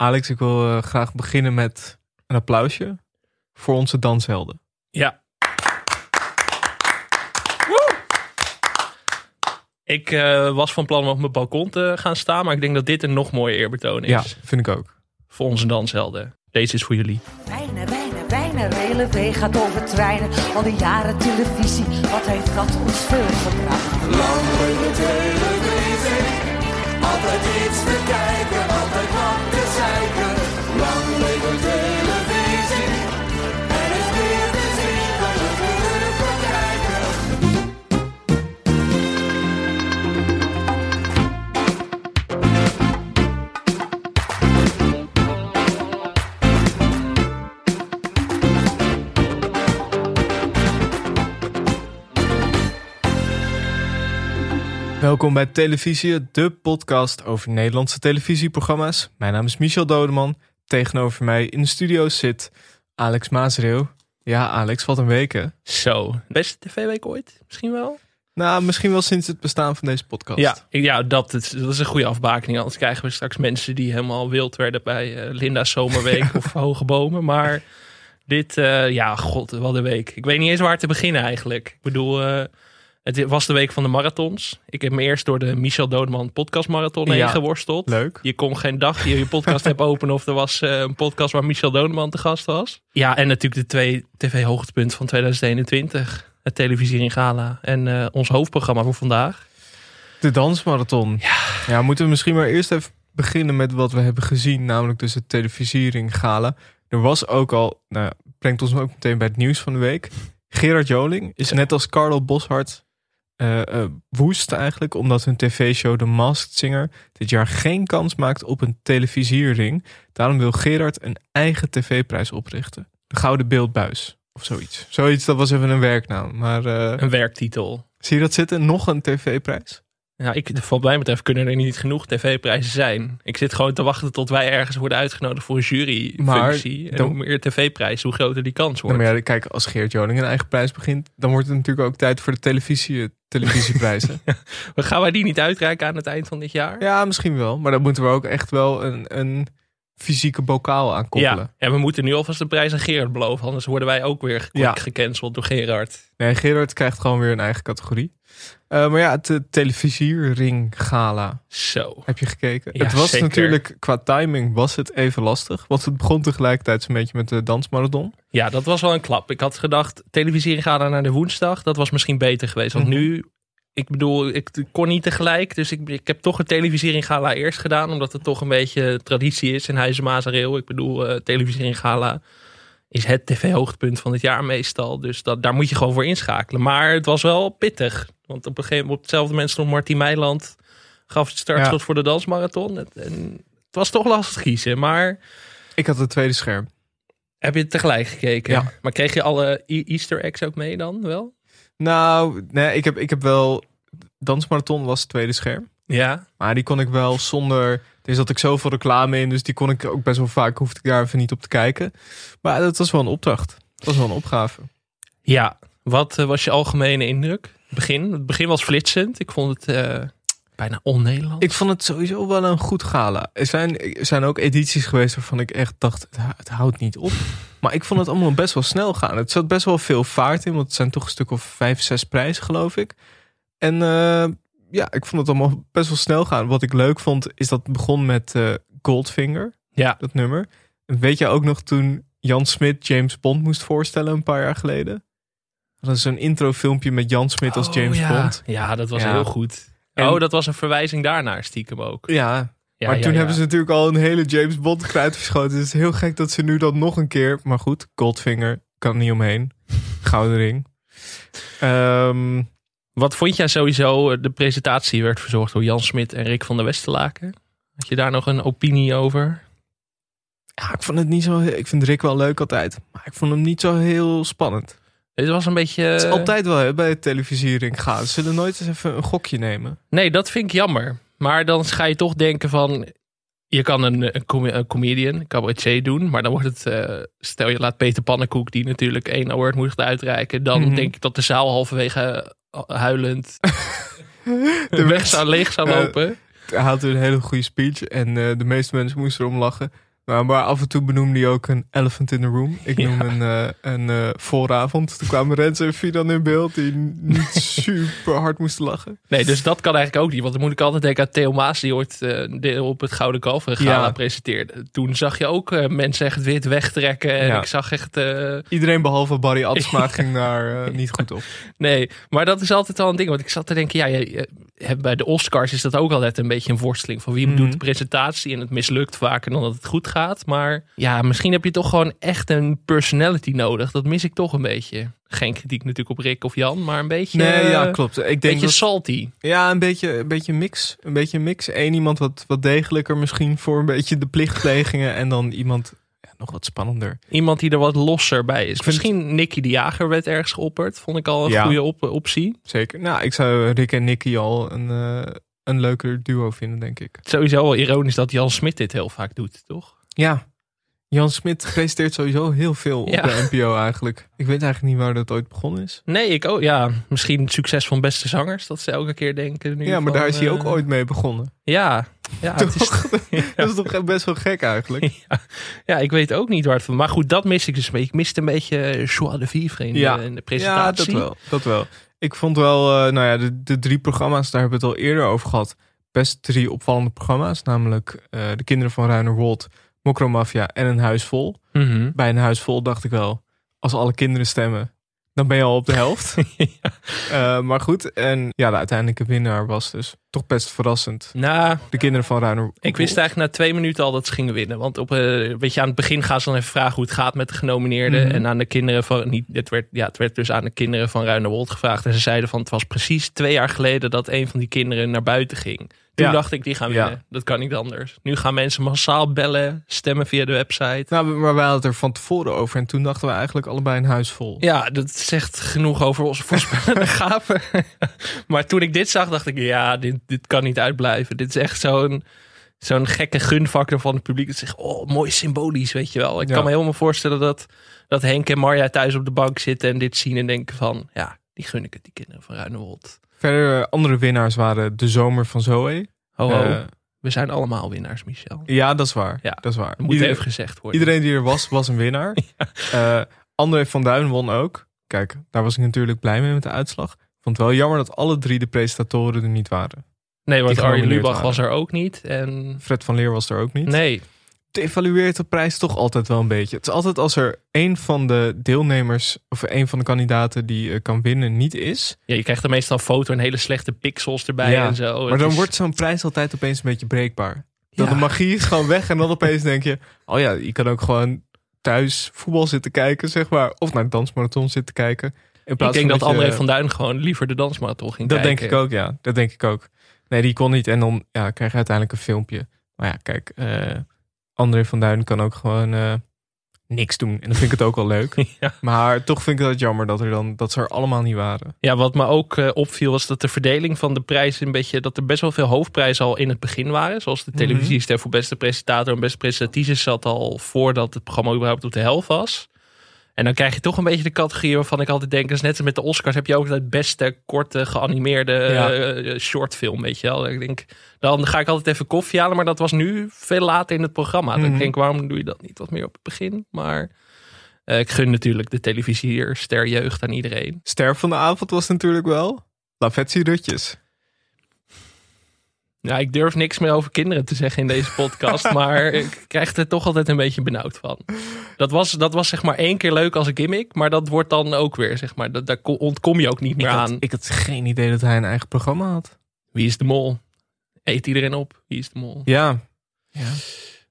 Alex, ik wil eh, graag beginnen met een applausje voor onze danshelden. Ja. Woe! Ik eh, was van plan om op mijn balkon te gaan staan, maar ik denk dat dit een nog mooier eerbetoon is. Ja, vind ik ook. Voor onze danshelden. Deze is voor jullie. Wijnen, wijnen, wijnen, relevé gaat over treinen. Al die jaren televisie, wat heeft dat ons veel gebracht? Lang televisie, altijd iets te kijken, altijd Welkom bij Televisie, de podcast over Nederlandse televisieprogramma's. Mijn naam is Michel Dodeman. Tegenover mij in de studio zit Alex Maasreeuw. Ja, Alex, wat een week? Zo. Beste tv-week ooit? Misschien wel? Nou, misschien wel sinds het bestaan van deze podcast. Ja, ja dat, is, dat is een goede afbakening. Anders krijgen we straks mensen die helemaal wild werden bij eh, Linda's Zomerweek of Hoge Bomen. Maar dit, eh, ja, god, wat een week. Ik weet niet eens waar te beginnen eigenlijk. Ik bedoel, eh, het was de week van de marathons. Ik heb me eerst door de Michel Doodman podcast marathon heen Ja. geworsteld. Leuk. Je kon geen dag die je je podcast hebt openen of er was eh, een podcast waar Michel Doodman te gast was. Ja, en natuurlijk de twee tv-hoogtepunten van 2021. Het televisiering gala en eh, ons hoofdprogramma voor vandaag. De dansmarathon. Ja. moeten we misschien maar eerst even beginnen met wat we hebben gezien. Namelijk dus het televisiering gala. Er was ook al, nou, brengt ons ook meteen bij het nieuws van de week. Gerard Joling is net als Carlo Boshart eh, eh, woest eigenlijk. Omdat hun tv-show The Masked Singer dit jaar geen kans maakt op een televisiering. Daarom wil Gerard een eigen tv-prijs oprichten. De Gouden Beeldbuis. Of zoiets. Zoiets, dat was even een werknaam. Maar eh, Een werktitel. zie je dat zitten? Nog een tv-prijs? Ja, ik, wat mij betreft kunnen er niet genoeg tv-prijzen zijn. Ik zit gewoon te wachten tot wij ergens worden uitgenodigd voor een juryfunctie. Maar En hoe meer tv-prijs, hoe groter die kans Nou, wordt. maar ja, kijk, als Geert Joling een eigen prijs begint, dan wordt het natuurlijk ook tijd voor de televisie, televisieprijzen. Gaan wij die niet uitreiken aan het eind van dit jaar? ja, misschien wel. Maar dan moeten we ook echt wel een, een fysieke bokaal aan koppelen. Ja, en we moeten nu alvast de prijs aan Gerard beloven. Anders worden wij ook weer Ja. gecanceld door Gerard. Nee, Gerard krijgt gewoon weer een eigen categorie. Eh, maar ja, het televisiering gala. Zo. Heb je gekeken? Ja, het was zeker. natuurlijk, qua timing was het even lastig. Want het begon tegelijkertijd zo'n beetje met de dansmarathon. Ja, dat was wel een klap. Ik had gedacht, televisiering gaan naar de woensdag. Dat was misschien beter geweest. Want Mhm. nu, ik bedoel, ik kon niet tegelijk. Dus ik, ik heb toch een televisiering gala eerst gedaan. Omdat het toch een beetje traditie is in Huizen Mazareel. Ik bedoel, eh televisiering gala is het tv-hoogtepunt van het jaar meestal. Dus dat, daar moet je gewoon voor inschakelen. Maar het was wel pittig. Want op een gegeven moment, op hetzelfde moment stond Martien Meiland... gaf het startschot Ja. voor de dansmarathon. Het, en het was toch lastig kiezen, maar... Ik had het tweede scherm. Heb je het tegelijk gekeken? Ja. Maar kreeg je alle e- Easter eggs ook mee dan wel? Nou, nee, ik heb, ik heb wel... Dansmarathon was het tweede scherm. Ja. Maar die kon ik wel zonder. Er zat ik zoveel reclame in, dus die kon ik ook best wel vaak. Hoefde ik daar even niet op te kijken. Maar dat was wel een opdracht. Dat was wel een opgave. Ja. Wat eh, was je algemene indruk? Begin, het begin was flitsend. Ik vond het eh, bijna on-Nederlands. Ik vond het sowieso wel een goed gala. Er zijn, er zijn ook edities geweest waarvan ik echt dacht: het houdt niet op. Maar ik vond het allemaal best wel snel gaan. Het zat best wel veel vaart in, want het zijn toch een stuk of vijf, zes prijzen, geloof ik. En eh, ja, ik vond het allemaal best wel snel gaan. Wat ik leuk vond, is dat het begon met eh, Goldfinger. Ja. dat nummer. Weet je ook nog toen Jan Smit James Bond moest voorstellen een paar jaar geleden? Dat is een introfilmpje met Jan Smit als Oh, James ja. Bond. Ja, dat was Ja. heel goed. En- oh, dat was een verwijzing daarnaar stiekem ook. Ja, Ja, maar ja, toen ja. hebben ze natuurlijk al een hele James Bond kruid verschoten. Dus het is heel gek dat ze nu dan nog een keer... Maar goed, Goldfinger, kan niet omheen. Gouden ring. Ehm, Wat vond jij sowieso? De presentatie werd verzorgd door Jan Smit en Rick van der Westerlaken. Had je daar nog een opinie over? ja, ik vond het niet zo... Ik vind Rick wel leuk altijd. Maar ik vond hem niet zo heel spannend. Het was een beetje... Het is altijd wel hè, bij het televisiering gaan. Ze zullen nooit eens even een gokje nemen. Nee, dat vind ik jammer. Maar dan ga je toch denken van... Je kan een, een, com- een comedian, een cabaretier doen. Maar dan wordt het... eh, stel je laat Peter Pannenkoek, die natuurlijk één award moet uitreiken. Dan Mhm. denk ik dat de zaal halverwege eh, huilend De weg zou, leeg zou Eh, lopen. Hij had een hele goede speech. En eh, de meeste mensen moesten erom lachen. Nou, maar af en toe benoemde hij ook een elephant in the room. Ik noem Ja. een, eh, een eh, vooravond. Toen kwamen Rens en Fidan in beeld die niet super hard moesten lachen. Nee, dus dat kan eigenlijk ook niet. Want dan moet ik altijd denken aan Theo Maas, die ooit de- op het Gouden Kalveren Gala Ja. presenteerde. Toen zag je ook mensen echt wit wegtrekken. En Ja. ik zag echt... Iedereen behalve Barry Atsma ging daar niet goed op. nee, maar dat is altijd al een ding. Want ik zat te denken, ja, je, je- hè, bij de Oscars is dat ook altijd een beetje een worsteling. Van wie Mhm. doet de presentatie en het mislukt vaker dan dat het goed gaat. Maar ja, misschien heb je toch gewoon echt een personality nodig. Dat mis ik toch een beetje. Geen kritiek natuurlijk op Rick of Jan, maar een beetje... Nee, eh, ja, klopt. Ik denk beetje dat, salty. ja, een beetje, een beetje mix. Een beetje mix. Eén iemand wat, wat degelijker misschien voor een beetje de plichtplegingen. En dan iemand ja, nog wat spannender. Iemand die er wat losser bij is. Misschien Nicky de Jager werd ergens geopperd. Vond ik al een Ja. goede op optie. Zeker. Nou, ik zou Rick en Nicky al een, eh, een leuker duo vinden, denk ik. Sowieso wel ironisch dat Jan Smit dit heel vaak doet, toch? Ja. Jan Smit presenteert sowieso heel veel op Ja. de NPO eigenlijk. Ik weet eigenlijk niet waar dat ooit begonnen is. Nee, ik ook. Ja, misschien het succes van beste zangers. Dat ze elke keer denken. Nu ja, maar van, daar is hij eh, ook ooit mee begonnen. Ja, ja, is, Dat is toch best wel gek eigenlijk. ja, ik weet ook niet waar het van. Maar goed, dat mis ik dus een beetje. Ik miste een beetje eh, joie de vivre in, Ja. de, in de Ja, presentatie. dat wel. Dat wel. Ik vond wel, eh, nou ja, de, de drie programma's, daar hebben we het al eerder over gehad. Best drie opvallende programma's. Namelijk eh, De Kinderen van Ruinerwold, Mokromafia en Een Huis Vol. Mhm. Bij Een Huis Vol dacht ik wel, als alle kinderen stemmen, dan ben je al op de helft. Eh, maar goed, en ja, de uiteindelijke winnaar was dus toch best verrassend. Nou, De Kinderen van Ruinerwold. ik wist eigenlijk na twee minuten al dat ze gingen winnen. Want op, eh, weet je, aan het begin gaan ze dan even vragen hoe het gaat met de genomineerden. Mhm. En aan de kinderen van. Niet, het, werd, ja, het werd dus aan de kinderen van Ruinerwold gevraagd. En ze zeiden van het was precies twee jaar geleden dat een van die kinderen naar buiten ging. Toen Ja. dacht ik, die gaan Ja. winnen. Dat kan niet anders. Nu gaan mensen massaal bellen, stemmen via de website. Nou, maar wij hadden het er van tevoren over. En toen dachten we eigenlijk allebei een huis vol. Ja, dat zegt genoeg over onze voorspellende gaven. maar toen ik dit zag, dacht ik, ja, dit, dit kan niet uitblijven. Dit is echt zo'n zo'n gekke gunfactor van het publiek. Dat zegt, oh, mooi symbolisch, weet je wel. Ik Ja. kan me helemaal voorstellen dat, dat Henk en Marja thuis op de bank zitten en dit zien en denken van, ja, die gun ik het, die kinderen van Ruinewold. Verder, eh, andere winnaars waren De Zomer van Zoe. Ho, ho. Eh, we zijn allemaal winnaars, Michel. ja, dat is waar. Ja, dat is waar. Dat moet Iedereen- even gezegd worden. Iedereen die er was, was een winnaar. Eh, André van Duin won ook. Kijk, daar was ik natuurlijk blij mee met de uitslag. Vond het wel jammer dat alle drie de presentatoren er niet waren. nee, want Arjen Lubach was er ook niet. En Fred van Leer was er ook niet. nee, Het evalueert de prijs toch altijd wel een beetje. Het is altijd als er een van de deelnemers of een van de kandidaten die eh, kan winnen niet is. ja, je krijgt er meestal een foto en hele slechte pixels erbij Ja, en zo. Maar Het dan is- wordt zo'n prijs altijd opeens een beetje breekbaar. Dat Ja. de magie is gewoon weg en dan opeens denk je... Oh ja, je kan ook gewoon thuis voetbal zitten kijken, zeg maar. Of naar de dansmarathon zitten kijken. In Ik denk dat André van Duin gewoon liever de dansmarathon ging Dat kijken. denk ik ook, ja. Dat denk ik ook. Nee, die kon niet. En dan ja, krijg je uiteindelijk een filmpje. Maar ja, kijk, eh, André van Duin kan ook gewoon eh, niks doen. En dan vind ik het ook wel leuk. Ja. Maar toch vind ik het jammer dat, er dan, dat ze er allemaal niet waren. Ja, wat me ook eh, opviel was dat de verdeling van de prijzen een beetje... dat er best wel veel hoofdprijzen al in het begin waren. Zoals de Mhm. televisiester voor beste presentator en beste presentatrice zat al voordat het programma überhaupt op de helft was. En dan krijg je toch een beetje de categorie waarvan ik altijd denk... dat is net als met de Oscars heb je ook het beste korte geanimeerde Ja. eh, shortfilm, weet je wel. Ik denk, dan ga ik altijd even koffie halen, maar dat was nu veel later in het programma. Dan Mhm. Ik denk, waarom doe je dat niet wat meer op het begin? Maar eh, ik gun natuurlijk de televisie ster jeugd aan iedereen. Ster van de avond was natuurlijk wel Lavetsi Rutjes. Ja, ik durf niks meer over kinderen te zeggen in deze podcast, maar ik krijg er toch altijd een beetje benauwd van. Dat was, dat was zeg maar één keer leuk als een gimmick, maar dat wordt dan ook weer, zeg maar, dat, daar ko- ontkom je ook niet Ik meer had, aan. ik had geen idee dat hij een eigen programma had. Wie is de mol? Eet iedereen op? Wie is de mol? Ja. ja.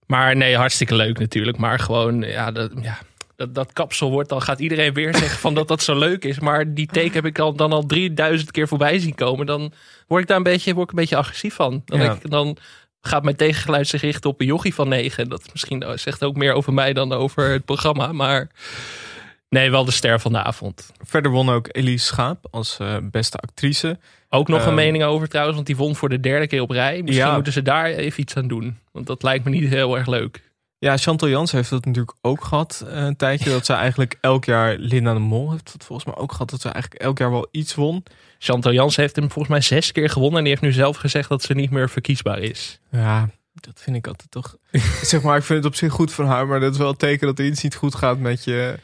Maar nee, hartstikke leuk natuurlijk, maar gewoon, ja, dat, ja, dat, dat kapsel wordt, dan gaat iedereen weer zeggen van dat dat zo leuk is, maar die take heb ik al, dan al 3000 keer voorbij zien komen, dan word ik daar een beetje, word ik een beetje agressief van. Dan, Ja. ik, dan gaat mijn tegengeluid zich richten op een jochie van negen. Dat misschien zegt ook meer over mij dan over het programma. Maar nee, wel de ster van de avond. Verder won ook Elise Schaap als eh, beste actrice. Ook nog een Ehm. mening over trouwens, want die won voor de derde keer op rij. Misschien Ja. moeten ze daar even iets aan doen. Want dat lijkt me niet heel erg leuk. Ja, Chantal Jans heeft dat natuurlijk ook gehad eh, een tijdje. Dat ze eigenlijk elk jaar, Linda de Mol heeft dat volgens mij ook gehad. Dat ze eigenlijk elk jaar wel iets won. Chantal Jans heeft hem volgens mij zes keer gewonnen. En die heeft nu zelf gezegd dat ze niet meer verkiesbaar is. Ja, Dat vind ik altijd toch. zeg maar, ik vind het op zich goed van haar, maar dat is wel een teken dat er iets niet goed gaat met je.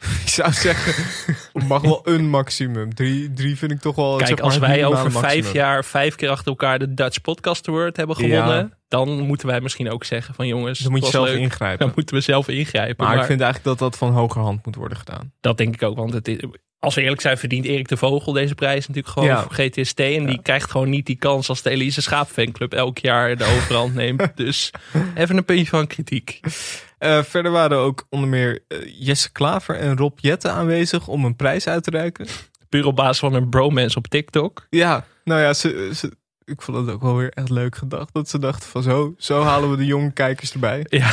Ik zou zeggen, het mag wel een maximum. Drie, drie vind ik toch wel. Kijk, zeg maar, als wij over vijf maximum. jaar vijf keer achter elkaar de Dutch Podcast Award hebben Ja. gewonnen, dan moeten wij misschien ook zeggen van jongens, Dan moet je zelf leuk. ingrijpen. Dan moeten we zelf ingrijpen. maar, Maar, ik vind eigenlijk dat dat van hogerhand moet worden gedaan. dat denk ik ook, want het is, als we eerlijk zijn, verdient Erik de Vogel deze prijs natuurlijk gewoon Ja. voor GTST. En die krijgt gewoon niet die kans als de Elise Schaap fanclub elk jaar de overhand neemt. Dus even een puntje van kritiek. Eh, verder waren ook onder meer eh, Jesse Klaver en Rob Jetten aanwezig om een prijs uit te reiken. Puur op basis van een bromance op TikTok. Ja, nou ja, ze, ze, ik vond het ook wel weer echt leuk gedacht. Dat ze dachten van zo, zo halen we de jonge kijkers erbij. Ja,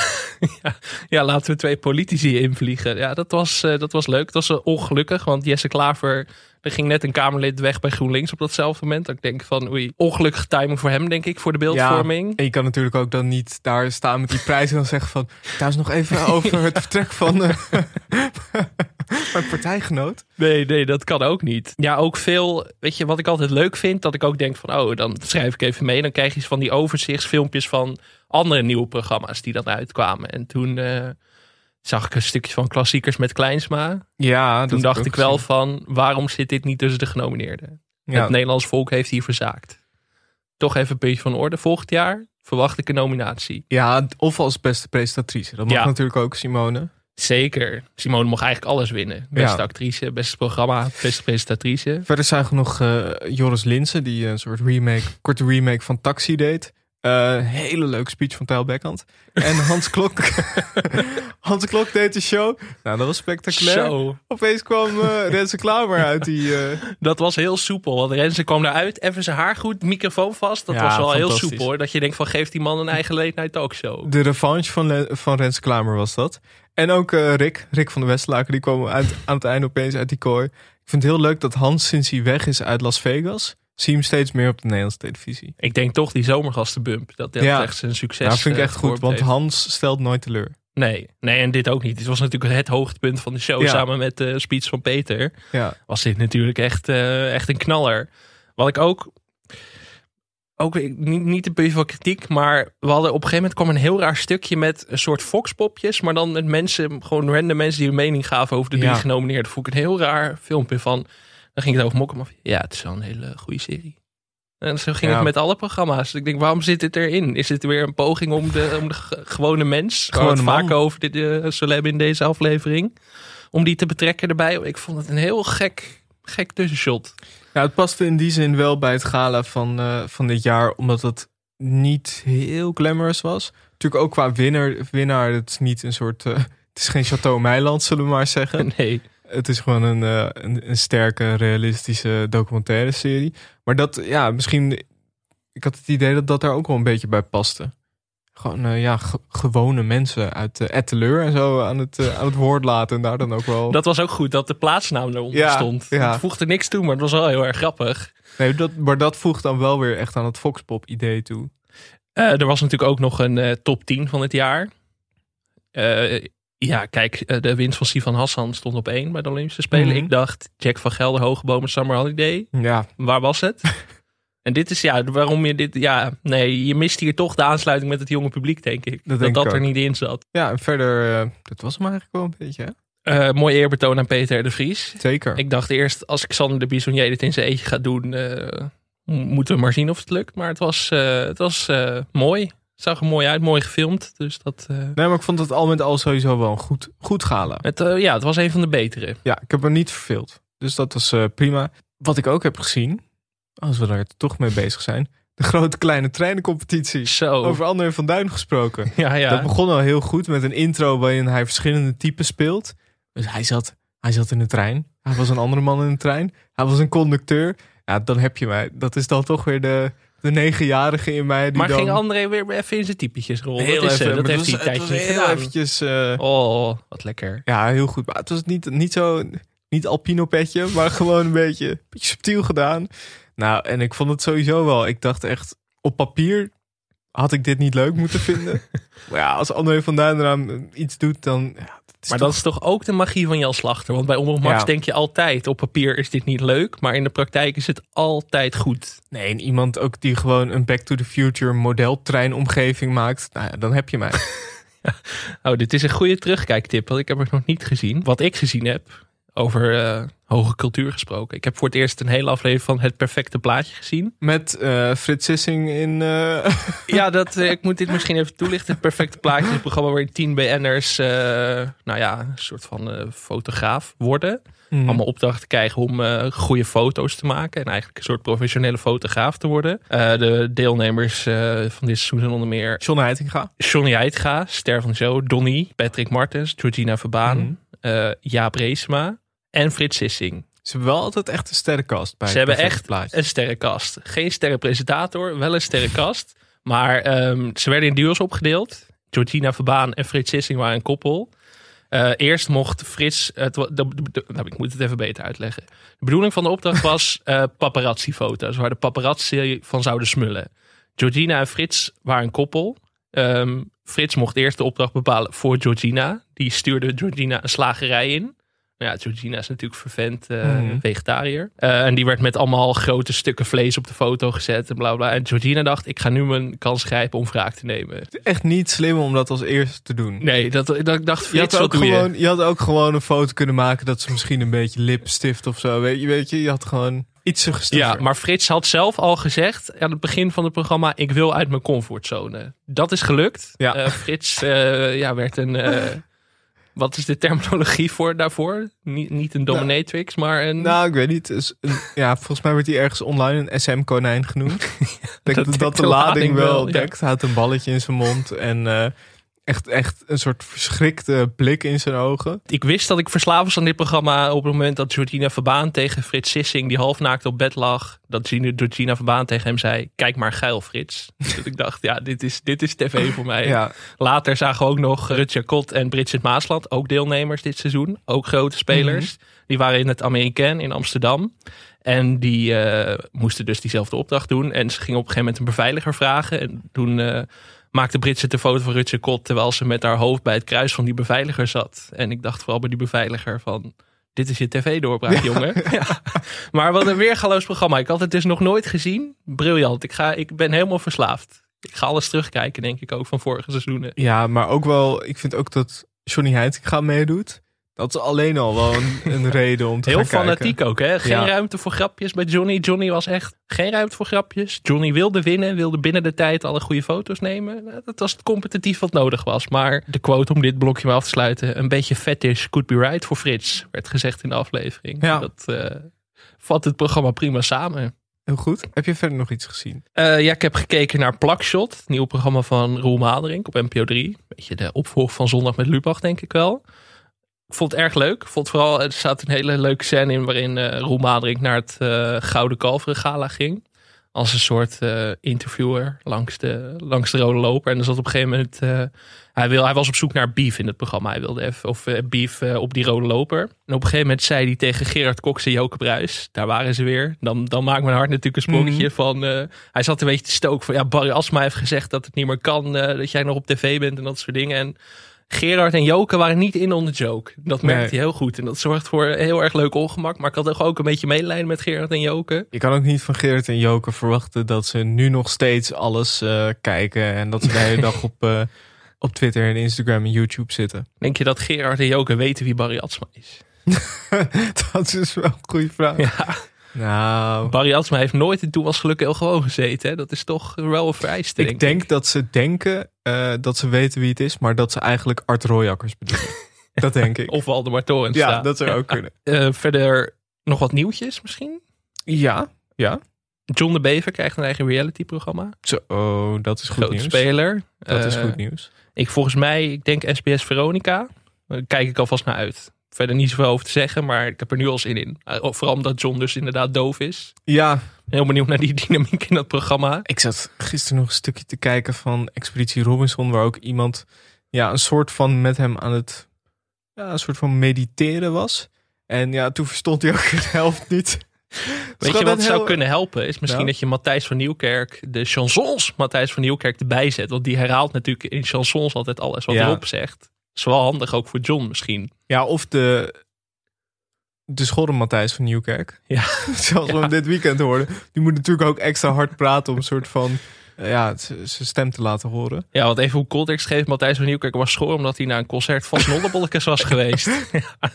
ja, ja, laten we twee politici invliegen. Ja, dat was, eh, dat was leuk. Dat was ongelukkig, want Jesse Klaver... Er ging net een Kamerlid weg bij GroenLinks op datzelfde moment. Dat ik denk van, oei, ongelukkige timing voor hem, denk ik, voor de beeldvorming. En je kan natuurlijk ook dan niet daar staan met die prijs en dan zeggen van... Thuis nog even over het vertrek van eh, mijn partijgenoot. Nee, nee, dat kan ook niet. Ja, ook veel, weet je, wat ik altijd leuk vind, dat ik ook denk van, oh, dan schrijf ik even mee. Dan krijg je van die overzichtsfilmpjes van andere nieuwe programma's die dan uitkwamen. En toen eh, zag ik een stukje van klassiekers met Kleinsma. Ja, Toen dacht ik wel van, waarom zit dit niet tussen de genomineerden? Ja, Het Nederlands volk heeft hier verzaakt. Toch even een puntje van orde. Volgend jaar verwacht ik een nominatie. ja, of als beste presentatrice. Dat mag Ja. natuurlijk ook Simone. Zeker. Simone mag eigenlijk alles winnen. Beste Ja. actrice, beste programma, beste presentatrice. Verder zagen we nog eh, Joris Linsen, die een soort remake, korte remake van Taxi deed. Eh, hele leuke speech van Tijl Bekkant. En Hans Klok, Hans Klok deed de show. Nou, dat was spectaculair. Zo. Opeens kwam eh Renze Klamer uit die... eh, Dat was heel soepel. Want Renze kwam eruit, even zijn haar goed, microfoon vast. Dat Ja, was wel heel soepel hoor. Dat je denkt van, geeft die man een eigen late night talkshow. de revanche van, Le- van Renze Klamer was dat. En ook Rick, Rick van de Westlaken, die kwam uit, aan het einde opeens uit die kooi. Ik vind het heel leuk dat Hans, sinds hij weg is uit Las Vegas... zie hem steeds meer op de Nederlandse televisie. Ik denk toch die zomergastenbump. Dat dat Ja. echt zijn succes Ja, vind ik eh, echt goed, want heeft. Hans stelt nooit teleur. Nee, nee, en dit ook niet. Dit was natuurlijk het hoogtepunt van de show. Ja. Samen met de speech van Peter. Ja, Was dit natuurlijk echt, eh, echt een knaller. Wat ik ook... Ook niet, niet een puntje van kritiek, maar we hadden op een gegeven moment kwam een heel raar stukje met een soort foxpopjes, maar dan met mensen, gewoon random mensen die een mening gaven over de drie Ja. genomineerden. Vond ik een heel raar filmpje van. Dan ging het over mokken, maar ja, het is wel een hele goede serie. En zo ging Ja. het met alle programma's. Ik denk, waarom zit dit erin? Is dit weer een poging om de, om de ge- gewone mens, het vaak man. over dit uh, in deze aflevering, om die te betrekken erbij? Ik vond het een heel gek, gek tussenshot. Ja, het paste in die zin wel bij het gala van, eh, van dit jaar, omdat het niet heel glamorous was. Natuurlijk ook qua winnaar, winnaar het is niet een soort, eh, het is geen Chateau Meiland, zullen we maar zeggen. Nee. Het is gewoon een, eh, een, een sterke, realistische documentaire serie. Maar dat, ja, misschien, ik had het idee dat dat daar ook wel een beetje bij paste. Gewoon, eh, ja, ge- gewone mensen uit uh, Etteleur en zo aan het, eh, aan het woord laten. En daar dan ook wel... Dat was ook goed dat de plaatsnaam eronder Ja, stond. ja. Het voegde niks toe, maar het was wel heel erg grappig. Nee, dat, maar dat voegt dan wel weer echt aan het Foxpop-idee toe. Eh, er was natuurlijk ook nog een eh, top 10 van het jaar. Eh, ja, kijk, eh, de winst van Sivan Hassan stond op één bij de Olympische Spelen. Mhm. Ik dacht, Jack van Gelder, Hogebomen, Summer Holiday. Ja, Waar was het? en dit is ja, waarom je dit... Ja, nee, je mist hier toch de aansluiting met het jonge publiek, denk ik. Dat denk dat, ik er niet in zat. Ja, en verder, eh, dat was hem eigenlijk wel een beetje, hè? Eh, mooi eerbetoon aan Peter de Vries. Zeker. Ik dacht eerst, als Xander de Bisonnier dit in zijn eentje gaat doen, moeten we maar zien of het lukt. Maar het was, eh, het was mooi. Zag er mooi uit, mooi gefilmd. Dus dat, eh, Nee, maar ik vond het al met al sowieso wel een goed, goed gala. het, eh, ja, het was een van de betere. Ja, ik heb me niet verveeld. Dus dat was eh, prima. Wat ik ook heb gezien, als we daar toch mee bezig zijn, de grote kleine treinencompetitie. Zo. Over André van Duin gesproken. ja, ja. Dat begon al heel goed met een intro waarin hij verschillende typen speelt. Dus hij zat, hij zat in de trein. Hij was een andere man in de trein. Hij was een conducteur. Ja, dan heb je mij. Dat is dan toch weer de, de negenjarige in mij. Die maar dan ging André weer even in zijn typetjes rollen? heel dat is, even, dat heeft hij een tijdje het niet was heel gedaan. eventjes... eh, Oh, wat lekker. Ja, heel goed. Maar het was niet, niet zo, niet alpino petje, maar gewoon een beetje, een beetje subtiel gedaan. Nou, en ik vond het sowieso wel. Ik dacht echt, op papier had ik dit niet leuk moeten vinden. maar ja, als André van Duin eraan iets doet, dan, ja, Maar toch- dat is toch ook de magie van Jan Slachter? Want bij Omroep Max Ja. denk je altijd, op papier is dit niet leuk, maar in de praktijk is het altijd goed. Nee, en iemand ook die gewoon een Back to the Future modeltreinomgeving maakt. Nou ja, dan heb je mij. Oh, dit is een goede terugkijktip, want ik heb het nog niet gezien. Wat ik gezien heb, over eh, hoge cultuur gesproken. Ik heb voor het eerst een hele aflevering van Het Perfecte Plaatje gezien. Met eh Frits Sissing in... eh, Ja, dat, ik moet dit misschien even toelichten. Het Perfecte Plaatje is een programma waarin tien BN'ers, nou ja, een soort van fotograaf worden. Mhm. allemaal opdrachten krijgen om goede foto's te maken. En eigenlijk een soort professionele fotograaf te worden. De deelnemers van dit seizoen zijn onder meer John Heitinga. Johnny Heidga, Ster van Show, Donny, Patrick Martens, Georgina Verbaan, Mhm. eh, Jaap Reesma en Frits Sissing. Ze hebben wel altijd echt een sterrenkast bij Ze hebben echt plaatje. een sterrenkast. Geen sterrenpresentator, wel een sterrenkast. Maar ehm, ze werden in duo's opgedeeld. Georgina Verbaan en Frits Sissing waren een koppel. Eh, eerst mocht Frits... Het, wa- de, de- de- nou, ik moet het even beter uitleggen. De bedoeling van de opdracht was eh paparazzi-foto's... waar de paparazzi van zouden smullen. Georgina en Frits waren een koppel. Ehm, Frits mocht eerst de opdracht bepalen voor Georgina. Die stuurde Georgina een slagerij in. Ja, Georgina is natuurlijk vervent Mhm. vegetariër. Eh, en die werd met allemaal grote stukken vlees op de foto gezet en bla bla. En Georgina dacht, ik ga nu mijn kans grijpen om wraak te nemen. Echt niet slim om dat als eerste te doen. Nee, dat, dat ik dacht, Je Frits, had, wat ook je? gewoon, je had ook gewoon een foto kunnen maken dat ze misschien een beetje lipstift of zo. Weet je, weet je, je had gewoon iets suggestiever. Ja, maar Frits had zelf al gezegd aan het begin van het programma: ik wil uit mijn comfortzone. Dat is gelukt. Ja. Eh, Frits ja, werd een. wat is de terminologie voor daarvoor? Niet, niet een dominatrix, maar een. Nou, ik weet niet. Dus een- ja, volgens mij werd hij ergens online een SM-konijn genoemd. Dat dat, dat, dekt de lading lading wel dekt. Hij had een balletje in zijn mond en eh, echt, echt een soort verschrikte blik in zijn ogen. Ik wist dat ik verslaafd was aan dit programma op het moment dat Georgina Verbaan tegen Frits Sissing, die halfnaakt op bed lag, dat Gina- Georgina Verbaan tegen hem zei: Kijk maar geil, Frits. dat ik dacht, ja, dit is, dit is tv voor mij. Ja, Later zagen we ook nog Rutger Kot en Bridget Maasland, ook deelnemers dit seizoen, ook grote spelers. Die waren in het Amerikaan in Amsterdam. En die eh, moesten dus diezelfde opdracht doen. En ze gingen op een gegeven moment een beveiliger vragen. En toen eh, maakte Bridget de foto van Rutger Kot terwijl ze met haar hoofd bij het kruis van die beveiliger zat. En ik dacht vooral bij die beveiliger van... Dit is je tv-doorbraak, jongen. Ja. Maar wat een weergaloos programma. Ik had het dus nog nooit gezien. Briljant. Ik, ga, ik ben helemaal verslaafd. Ik ga alles terugkijken, denk ik ook, van vorige seizoenen. ja, maar ook wel, ik vind ook dat Johnny Heitinga meedoet. Dat is alleen al wel een, een reden om te Heel gaan kijken. fanatiek ook, hè? Geen Ja. ruimte voor grapjes bij Johnny. Johnny was echt geen ruimte voor grapjes. Johnny wilde winnen, wilde binnen de tijd alle goede foto's nemen. Nou, Dat was het competitief wat nodig was. Maar de quote om dit blokje maar af te sluiten: een beetje fetish could be right voor Frits, werd gezegd in de aflevering. Ja. Dat eh, vat het programma prima samen. Heel goed. Heb je verder nog iets gezien? Eh, ja, ik heb gekeken naar Plakshot, het nieuwe programma van Roel Maderink op NPO 3. Beetje de opvolger van Zondag met Lubach, denk ik wel. Ik vond het erg leuk. Ik vond vooral, er staat een hele leuke scène in waarin eh Roel naar het eh, Gouden Kalveren Gala ging. Als een soort eh, interviewer langs de, langs de rode loper. En er zat op een gegeven moment... hij, wil, hij was op zoek naar beef in het programma. Hij wilde even, of beef op die rode loper. En op een gegeven moment zei hij tegen Gerard Cox en Joke Bruis... Daar waren ze weer. Dan, dan maakt mijn hart natuurlijk een sprongetje van... hij zat een beetje te stoken van... Ja, Barry Asma heeft gezegd dat het niet meer kan. dat jij nog op tv bent en dat soort dingen. En Gerard en Joke waren niet in on the joke. Dat merkte Nee. hij heel goed. En dat zorgt voor heel erg leuk ongemak. Maar ik had toch ook een beetje medelijden met Gerard en Joke. Je kan ook niet van Gerrit en Joke verwachten dat ze nu nog steeds alles eh, kijken. En dat ze de hele dag op, eh, op Twitter en Instagram en YouTube zitten. Denk je dat Gerard en Joke weten wie Barry Atsma is? dat is wel een goede vraag. Ja, Nou, Barry Atsma heeft nooit in Toen was geluk heel gewoon gezeten. Hè? Dat is toch wel een vereiste, ik denk denk dat ze denken eh, dat ze weten wie het is, maar dat ze eigenlijk Art Royakkers bedoelen. dat denk ik. Of Waldemar Torens. ja, dat zou ook kunnen. Eh, verder nog wat nieuwtjes misschien? Ja, ja. John de Bever krijgt een eigen reality-programma. Zo, oh, dat is goed Grote nieuws. speler. Dat is Eh, goed nieuws. Ik volgens mij, ik denk SBS Veronica. Daar kijk ik alvast naar uit. Verder niet zoveel over te zeggen, maar ik heb er nu al zin in. Eh, Vooral omdat John dus inderdaad doof is. Ja, Heel benieuwd naar die dynamiek in dat programma. ik zat gisteren nog een stukje te kijken van Expeditie Robinson, waar ook iemand ja, een soort van met hem aan het ja, een soort van mediteren was. En ja, toen verstond hij ook de helft niet. Weet je wat zou kunnen helpen? Is misschien Nou? dat je Matthijs van Nieuwkerk, de chansons Matthijs van Nieuwkerk erbij zet. Want die herhaalt natuurlijk in chansons altijd alles wat Ja. Rob zegt. Is wel handig ook voor John misschien. Ja, of de, de schorre Matthijs van Nieuwkerk. Ja. Zoals we Ja. hem dit weekend hoorden. Die moet natuurlijk ook extra hard praten om een soort van... eh, ja, zijn stem te laten horen. Ja, want even hoe context geeft. Matthijs van Nieuwkerk was schoor omdat hij naar een concert van Snollebollekes was geweest. ja.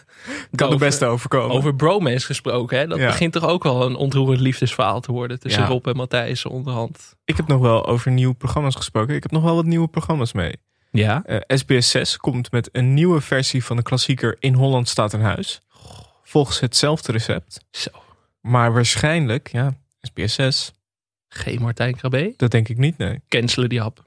Kan de beste overkomen. Over bromance gesproken, hè? dat Ja. begint toch ook wel een ontroerend liefdesverhaal te worden tussen Ja. Rob en Matthijs onderhand. Ik heb nog wel over nieuwe programma's gesproken. Ik heb nog wel wat nieuwe programma's mee. Ja. Eh, SBS 6 komt met een nieuwe versie van de klassieker In Holland staat een huis. Volgens hetzelfde recept. Zo. Maar waarschijnlijk, ja, SBS 6, Geen Martijn Krabbe. dat denk ik niet, nee. Cancelen die hap.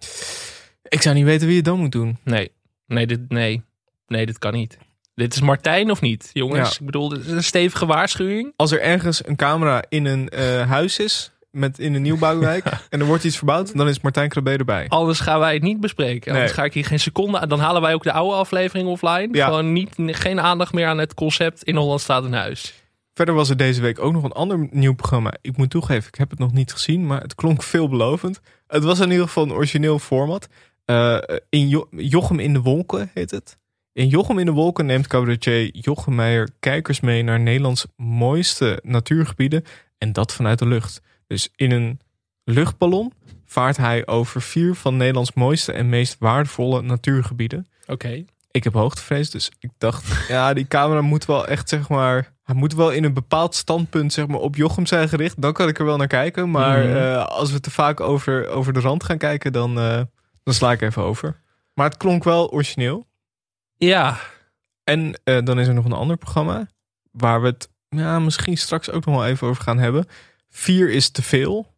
Ik zou niet weten wie het dan moet doen. Nee. Nee, dit, nee. Nee, dit kan niet. Dit is Martijn of niet, jongens? Ja. Ik bedoel, dit is een stevige waarschuwing. Als er ergens een camera in een eh, huis is, met, in een nieuwbouwwijk, en er wordt iets verbouwd, dan is Martijn Krabbe erbij. Anders gaan wij het niet bespreken. Anders Nee. ga ik hier geen seconde aan. Dan halen wij ook de oude aflevering offline. Ja. Gewoon niet, geen aandacht meer aan het concept in Holland staat een huis. Verder was er deze week ook nog een ander nieuw programma. Ik moet toegeven, ik heb het nog niet gezien, maar het klonk veelbelovend. Het was in ieder geval een origineel format. Eh, in Jo- Jochem in de Wolken heet het. In Jochem in de Wolken neemt cabaretier Jochem Meijer kijkers mee naar Nederlands mooiste natuurgebieden. En dat vanuit de lucht. Dus in een luchtballon vaart hij over vier van Nederlands mooiste en meest waardevolle natuurgebieden. Oké. Ik heb hoogtevrees, dus ik dacht, ja, die camera moet wel echt, zeg maar, hij moet wel in een bepaald standpunt, zeg maar, op Jochem zijn gericht. Dan kan ik er wel naar kijken. Maar Mhm. eh, als we te vaak over, over de rand gaan kijken, dan, eh, dan sla ik even over. Maar het klonk wel origineel. Ja, En eh, dan is er nog een ander programma, waar we het ja, misschien straks ook nog wel even over gaan hebben. Vier is te veel,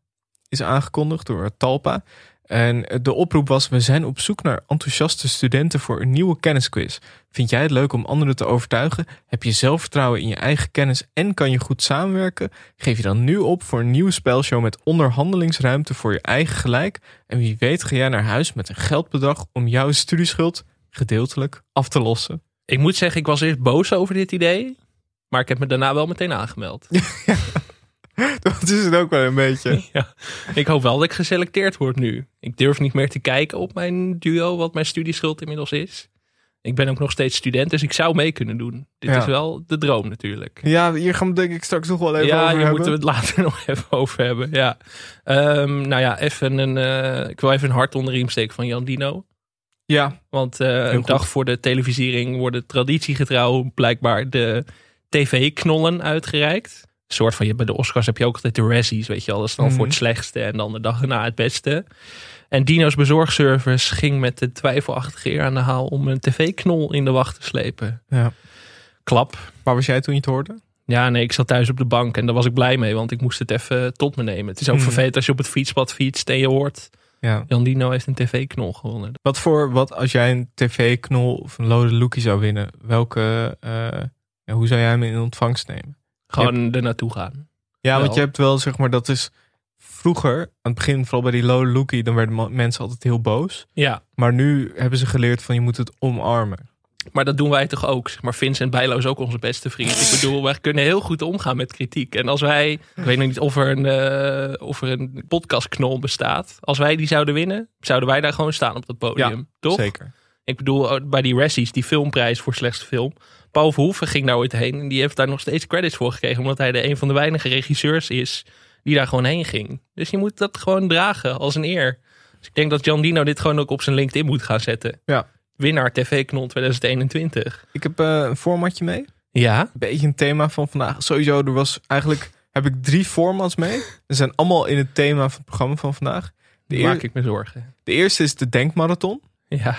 is aangekondigd door Talpa. En de oproep was: we zijn op zoek naar enthousiaste studenten voor een nieuwe kennisquiz. Vind jij het leuk om anderen te overtuigen? Heb je zelfvertrouwen in je eigen kennis en kan je goed samenwerken? Geef je dan nu op voor een nieuwe spelshow met onderhandelingsruimte voor je eigen gelijk. En wie weet ga jij naar huis met een geldbedrag om jouw studieschuld gedeeltelijk af te lossen. ik moet zeggen, ik was eerst boos over dit idee. Maar ik heb me daarna wel meteen aangemeld. Dat is het ook wel een beetje. ja. Ik hoop wel dat ik geselecteerd word nu. Ik durf niet meer te kijken op mijn duo, wat mijn studieschuld inmiddels is. Ik ben ook nog steeds student, dus ik zou mee kunnen doen. Dit Ja. is wel de droom natuurlijk. Ja, hier gaan we denk ik straks nog wel even ja, over hier hebben. moeten we het later nog even over hebben. Ja. Ehm, nou ja, even een, eh, ik wil even een hart onder de riem steken van Jan Dino. Ja, Want eh, een goed. dag voor de televisiering worden traditiegetrouw blijkbaar de tv-knollen uitgereikt. Een soort van, je, bij de Oscars heb je ook altijd de Razzies, weet je wel. Dat is dan Mhm. voor het slechtste en dan de dag erna het beste. En Dino's bezorgservice ging met de twijfelachtige eer aan de haal om een tv-knol in de wacht te slepen. ja. Klap. Waar was jij toen je het hoorde? Ja, nee, ik zat thuis op de bank en daar was ik blij mee, want ik moest het even tot me nemen. Het is ook Mhm. vervelend als je op het fietspad fietst en je hoort, Ja. Jan Dino heeft een tv-knol gewonnen. Wat voor, wat als jij een tv-knol of een lode lookie zou winnen, welke, eh, ja, hoe zou jij hem in ontvangst nemen? Gewoon er naartoe gaan. Ja, want je hebt wel, zeg maar, dat is vroeger, aan het begin, vooral bij die lode lookie, dan werden mensen altijd heel boos. Ja, Maar nu hebben ze geleerd van je moet het omarmen. Maar dat doen wij toch ook. zeg Maar Vincent Bijlo is ook onze beste vriend. Ik bedoel, wij kunnen heel goed omgaan met kritiek. En als wij, ik weet nog niet of er een, eh, of er een podcastknol bestaat. Als wij die zouden winnen, zouden wij daar gewoon staan op dat podium. toch? Zeker. Ik bedoel, oh, bij die Razzies, die filmprijs voor slechtste film. Paul Verhoeven ging daar ooit heen. En die heeft daar nog steeds credits voor gekregen. Omdat hij de een van de weinige regisseurs is die daar gewoon heen ging. Dus je moet dat gewoon dragen als een eer. Dus ik denk dat Jan Dino dit gewoon ook op zijn LinkedIn moet gaan zetten. Ja. Winnaar TV-knol 2021. Ik heb eh, een formatje mee. Ja, beetje een thema van vandaag. Sowieso, er was eigenlijk, heb ik drie formats mee. Ze zijn allemaal in het thema van het programma van vandaag. De, eer- maak ik me zorgen. de eerste is de denkmarathon. Ja,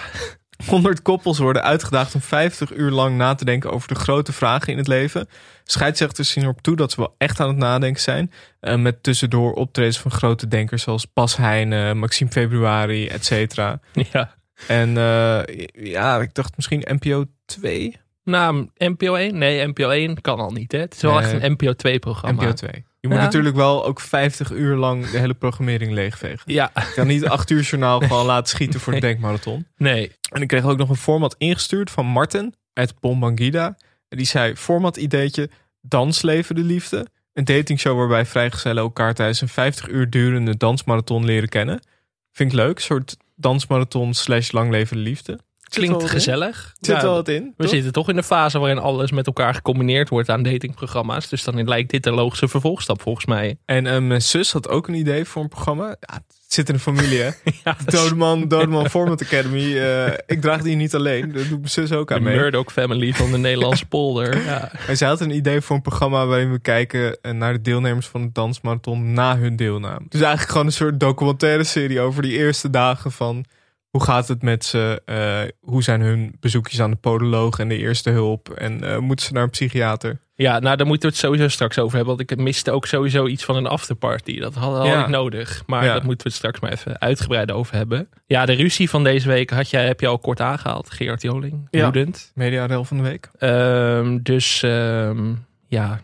100 koppels worden uitgedaagd om 50 uur lang na te denken over de grote vragen in het leven. Scheidsrechters zien erop toe dat ze wel echt aan het nadenken zijn. eh, met tussendoor optredens van grote denkers zoals Bas Heijnen, Maxime Februari, et cetera. ja. En eh, ja, ik dacht misschien NPO 2. Nou, NPO 1? Nee, NPO 1 kan al niet. Hè? Het is wel Nee. echt een NPO 2 programma. NPO 2. Je moet Ja. natuurlijk wel ook 50 uur lang de hele programmering leegvegen. Ja, Ik kan niet 8 uur journaal gewoon laten schieten voor de Nee. denkmarathon. nee. En ik kreeg ook nog een format ingestuurd van Martin uit Bombangida. En die zei, format ideetje, dansleven de liefde. Een datingshow waarbij vrijgezellen elkaar tijdens een 50 uur durende dansmarathon leren kennen. Vind ik leuk, een soort dansmarathon slash lang leven de liefde. Klinkt gezellig. Zit Ja, wel wat in. we toch? zitten toch in de fase waarin alles met elkaar gecombineerd wordt aan datingprogramma's. Dus dan lijkt dit de logische vervolgstap volgens mij. En eh, mijn zus had ook een idee voor een programma. Ja, het zit in de familie, hè? Ja, Dodeman, Dodeman Format Academy. Eh, ik draag die niet alleen. Dat doet mijn zus ook de aan mee. Murdoch family van de Nederlandse polder. Ja. En zij had een idee voor een programma waarin we kijken eh, naar de deelnemers van de dansmarathon na hun deelname. Dus eigenlijk gewoon een soort documentaire serie over die eerste dagen van hoe gaat het met ze, eh, hoe zijn hun bezoekjes aan de podoloog en de eerste hulp en eh, moeten ze naar een psychiater. ja, nou daar moeten we het sowieso straks over hebben. Want ik miste ook sowieso iets van een afterparty. Dat had, had Ja. ik nodig. Maar Ja. dat moeten we het straks maar even uitgebreid over hebben. Ja, de ruzie van deze week had jij, heb je al kort aangehaald. Gerard Joling, Ja. woedend. Mediarel van de week. Ehm, dus ehm, ja,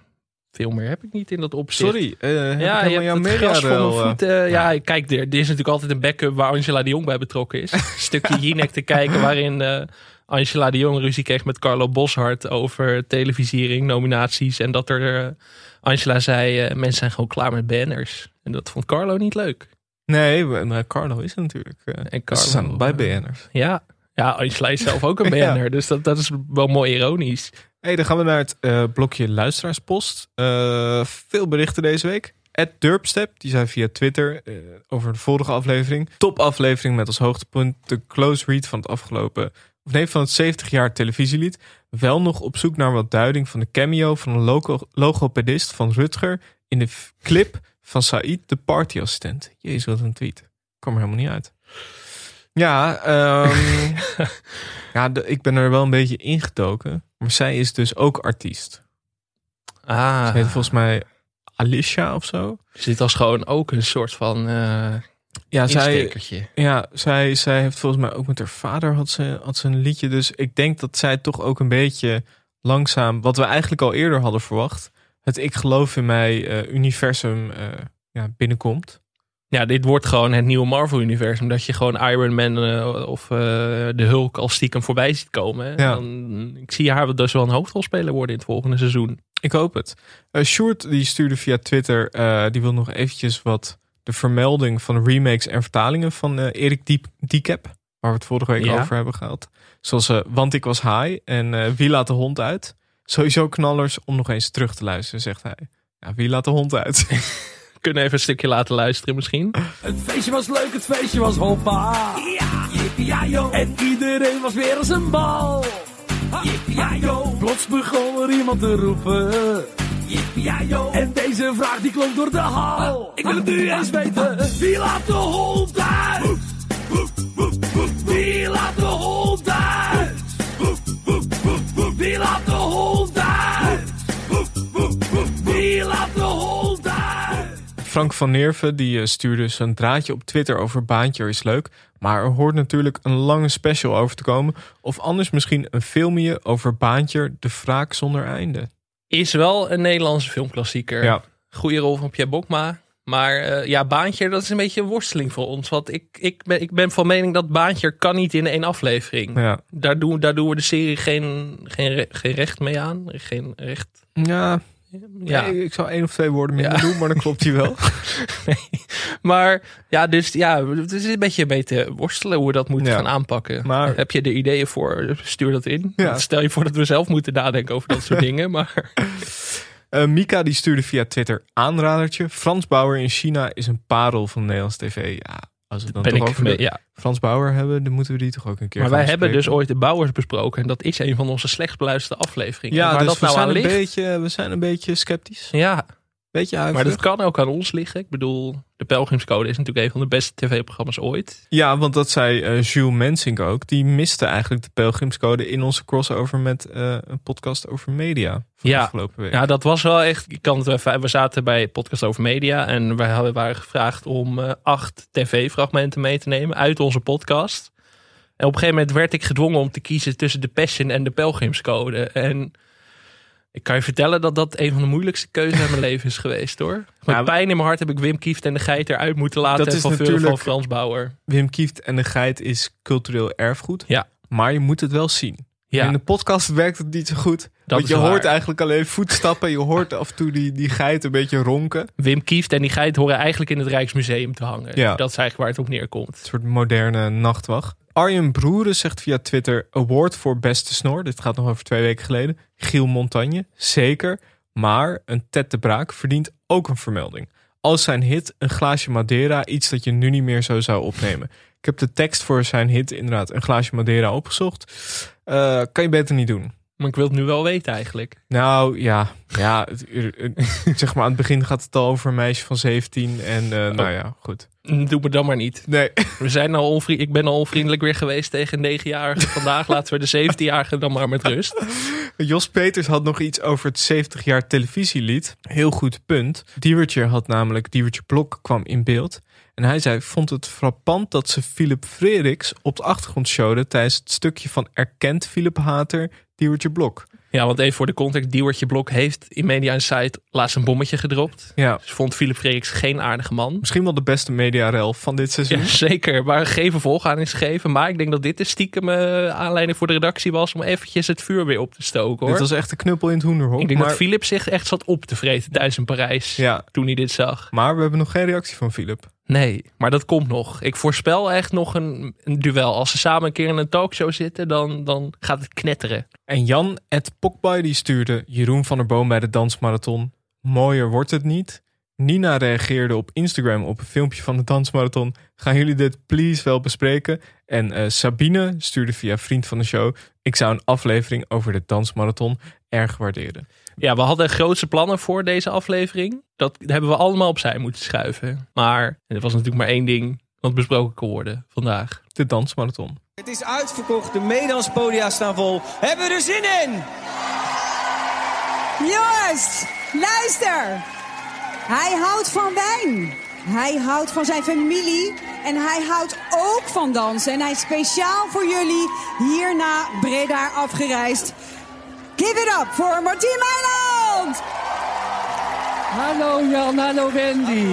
veel meer heb ik niet in dat opzicht. Sorry, heb Ja, ik je hebt het gras voor mijn eh, voeten. ja, kijk, er, er is natuurlijk altijd een backup waar Angela de Jong bij betrokken is. Een stukje Jinek te kijken waarin eh, Angela de Jong ruzie kreeg met Carlo Boshart over televisiering, nominaties. En dat er, Angela zei, mensen zijn gewoon klaar met banners. En dat vond Carlo niet leuk. Nee, maar Carlo is er natuurlijk. En Carlo, ze zijn bij BN'ers. Ja, ja Angela is zelf ook een Ja. banner. Dus dat, dat is wel mooi ironisch. Hey, dan gaan we naar het eh, blokje luisteraarspost. Eh, veel berichten deze week. Ed Durpstep, die zei via Twitter eh, over de vorige aflevering. Top aflevering met als hoogtepunt de close read van het afgelopen... Of nee, van het 70 jaar televisielied. Wel nog op zoek naar wat duiding van de cameo van een logo logopedist van Rutger... in de clip van Said, de partyassistent. Jezus, wat een tweet. Kwam er helemaal niet uit. Ja, ehm, ja de- ik ben er wel een beetje ingedoken. Maar zij is dus ook artiest. Ah, Ze heet volgens mij Alicia of zo. zit als gewoon ook een soort van eh Ja, zij, ja zij, zij heeft volgens mij ook met haar vader had ze, had ze een liedje. Dus ik denk dat zij toch ook een beetje langzaam, wat we eigenlijk al eerder hadden verwacht, het Ik geloof in mij eh, universum eh, ja, binnenkomt. Ja, dit wordt gewoon het nieuwe Marvel-universum. Dat je gewoon Iron Man eh, of eh, de Hulk al stiekem voorbij ziet komen. hè. Ja. Dan, ik zie haar dus wel een hoofdrolspeler worden in het volgende seizoen. Ik hoop het. Sjoerd die stuurde via Twitter, die wil nog eventjes wat de vermelding van remakes en vertalingen van Erik Diep, Diekep, waar we het vorige week Ja. over hebben gehad. Zoals Want ik was high en Wie laat de hond uit? Sowieso knallers om nog eens terug te luisteren, zegt hij. Ja, wie laat de hond uit? Kunnen even een stukje laten luisteren misschien. Het feestje was leuk, het feestje was hoppa. Ja. En iedereen was weer als een bal. Jippie ja joh. Plots begon er iemand te roepen. En deze vraag die klonk door de hal. Ik wil het nu eens weten. Wie laat de hond uit? Wie laat de Frank van Neerven die eh, stuurde zijn draadje op Twitter over Baantje is leuk. Maar er hoort natuurlijk een lange special over te komen. Of anders misschien een filmje over Baantje, de wraak zonder einde. Is wel een Nederlandse filmklassieker. Ja. Goede rol van Pierre Bokma. Maar eh, ja, Baantje, dat is een beetje een worsteling voor ons. Want ik, ik, ben, ik ben van mening dat Baantje kan niet in één aflevering. Ja, Daar, doen, daar doen we de serie geen, geen, geen recht mee aan. Geen recht. ja, Ja. nee, ik zou één of twee woorden minder Ja. doen, maar dan klopt hij wel. Maar ja, dus ja, het is een beetje mee te worstelen hoe we dat moeten Ja. gaan aanpakken. Maar- Heb je er ideeën voor? Stuur dat in. Ja. Stel je voor dat we zelf moeten nadenken over dat soort dingen. Maar Eh, Mika die stuurde via Twitter aanradertje. Frans Bauer in China is een parel van Nederlands tv. Ja, als we dan ben toch ik over de ja. Frans Bauer hebben, dan moeten we die toch ook een keer Maar wij hebben dus ooit de Bouwers besproken. En dat is een van onze slechtst beluisterde afleveringen. Ja, Waar dus dat we, nou zijn aan een ligt. beetje, we zijn een beetje sceptisch. Ja, Beetje maar huiverig. dat kan ook aan ons liggen. Ik bedoel, de Pelgrimscode is natuurlijk een van de beste tv-programma's ooit. Ja, want dat zei eh, Jules Mensink ook. Die miste eigenlijk de pelgrimscode in onze crossover met eh, een podcast over media van Ja. afgelopen week. Ja, dat was wel echt. Ik kan het even, we zaten bij podcast over media. En wij hadden- waren gevraagd om eh, acht tv-fragmenten mee te nemen uit onze podcast. En op een gegeven moment werd ik gedwongen om te kiezen tussen de Passion en de Pelgrimscode. En ik kan je vertellen dat dat een van de moeilijkste keuzes in mijn leven is geweest hoor. Met pijn in mijn hart heb ik Wim Kieft en de Geit eruit moeten laten. Dat is van natuurlijk- van Frans Bauer. Wim Kieft en de Geit is cultureel erfgoed. Ja. Maar je moet het wel zien. Ja, In de podcast werkt het niet zo goed. want is je waar. hoort eigenlijk alleen voetstappen. Je hoort af en toe die, die geit een beetje ronken. Wim Kieft en die Geit horen eigenlijk in het Rijksmuseum te hangen. Ja. Dat is eigenlijk waar het op neerkomt. Een soort moderne nachtwacht. Arjen Broeren zegt via Twitter: Award voor beste snor. Dit gaat nog over twee weken geleden. Giel Montagne, zeker. Maar een Ted de Braak verdient ook een vermelding. Als zijn hit Een glaasje Madeira iets dat je nu niet meer zo zou opnemen. Ik heb de tekst voor zijn hit inderdaad Een glaasje Madeira opgezocht. Eh, kan je beter niet doen. Maar ik wil het nu wel weten eigenlijk. Nou ja, ja het- zeg maar aan het begin gaat het al over een meisje van 17. En eh, nou ja, goed. Doe me dan maar niet. Nee, We zijn al onvri- ik ben al onvriendelijk weer geweest tegen een 9-jarige. Vandaag laten we de 17-jarige dan maar met rust. Jos Peters had nog iets over het 70 jaar televisielied. Heel goed punt. Diewertje had namelijk, Diewertje Blok kwam in beeld. En hij zei, vond het frappant dat ze Philip Frederiks op de achtergrond showde... tijdens het stukje van erkend Philip Hater, Diewertje Blok. Ja, want even voor de context. Diewertje Blok heeft in Media Insight laatst een bommetje gedropt. Ja, Dus vond Philip Frederiks geen aardige man. misschien wel de beste mediarel van dit seizoen. Ja, zeker. Maar geen vervolg aan is gegeven. Maar ik denk dat dit de stiekem aanleiding voor de redactie was... om eventjes het vuur weer op te stoken, hoor. Dit was echt een knuppel in het hoenderhok. Ik denk maar, dat Philip zich echt zat op te vreten thuis in Parijs. ja, Toen hij dit zag. maar we hebben nog geen reactie van Philip. Nee, maar dat komt nog. Ik voorspel echt nog een, een duel. Als ze samen een keer in een talkshow zitten, dan, dan gaat het knetteren. En Jan et Pokboy die stuurde Jeroen van der Boom bij de dansmarathon. Mooier wordt het niet. Nina reageerde op Instagram op een filmpje van de dansmarathon. Gaan jullie dit please wel bespreken? En eh, Sabine stuurde via vriend van de show. Ik zou een aflevering over de dansmarathon erg waarderen. Ja, we hadden grootste plannen voor deze aflevering. Dat hebben we allemaal opzij moeten schuiven. Maar er was natuurlijk maar één ding wat besproken kon worden vandaag. De dansmarathon. Het is uitverkocht, de Medanspodia staan vol. Hebben we er zin in? Jongens, luister. Hij houdt van wijn. Hij houdt van zijn familie. En hij houdt ook van dansen. En hij is speciaal voor jullie hier naar Breda afgereisd. Give it up voor Martien Meiland! Hallo Jan, hallo Wendy.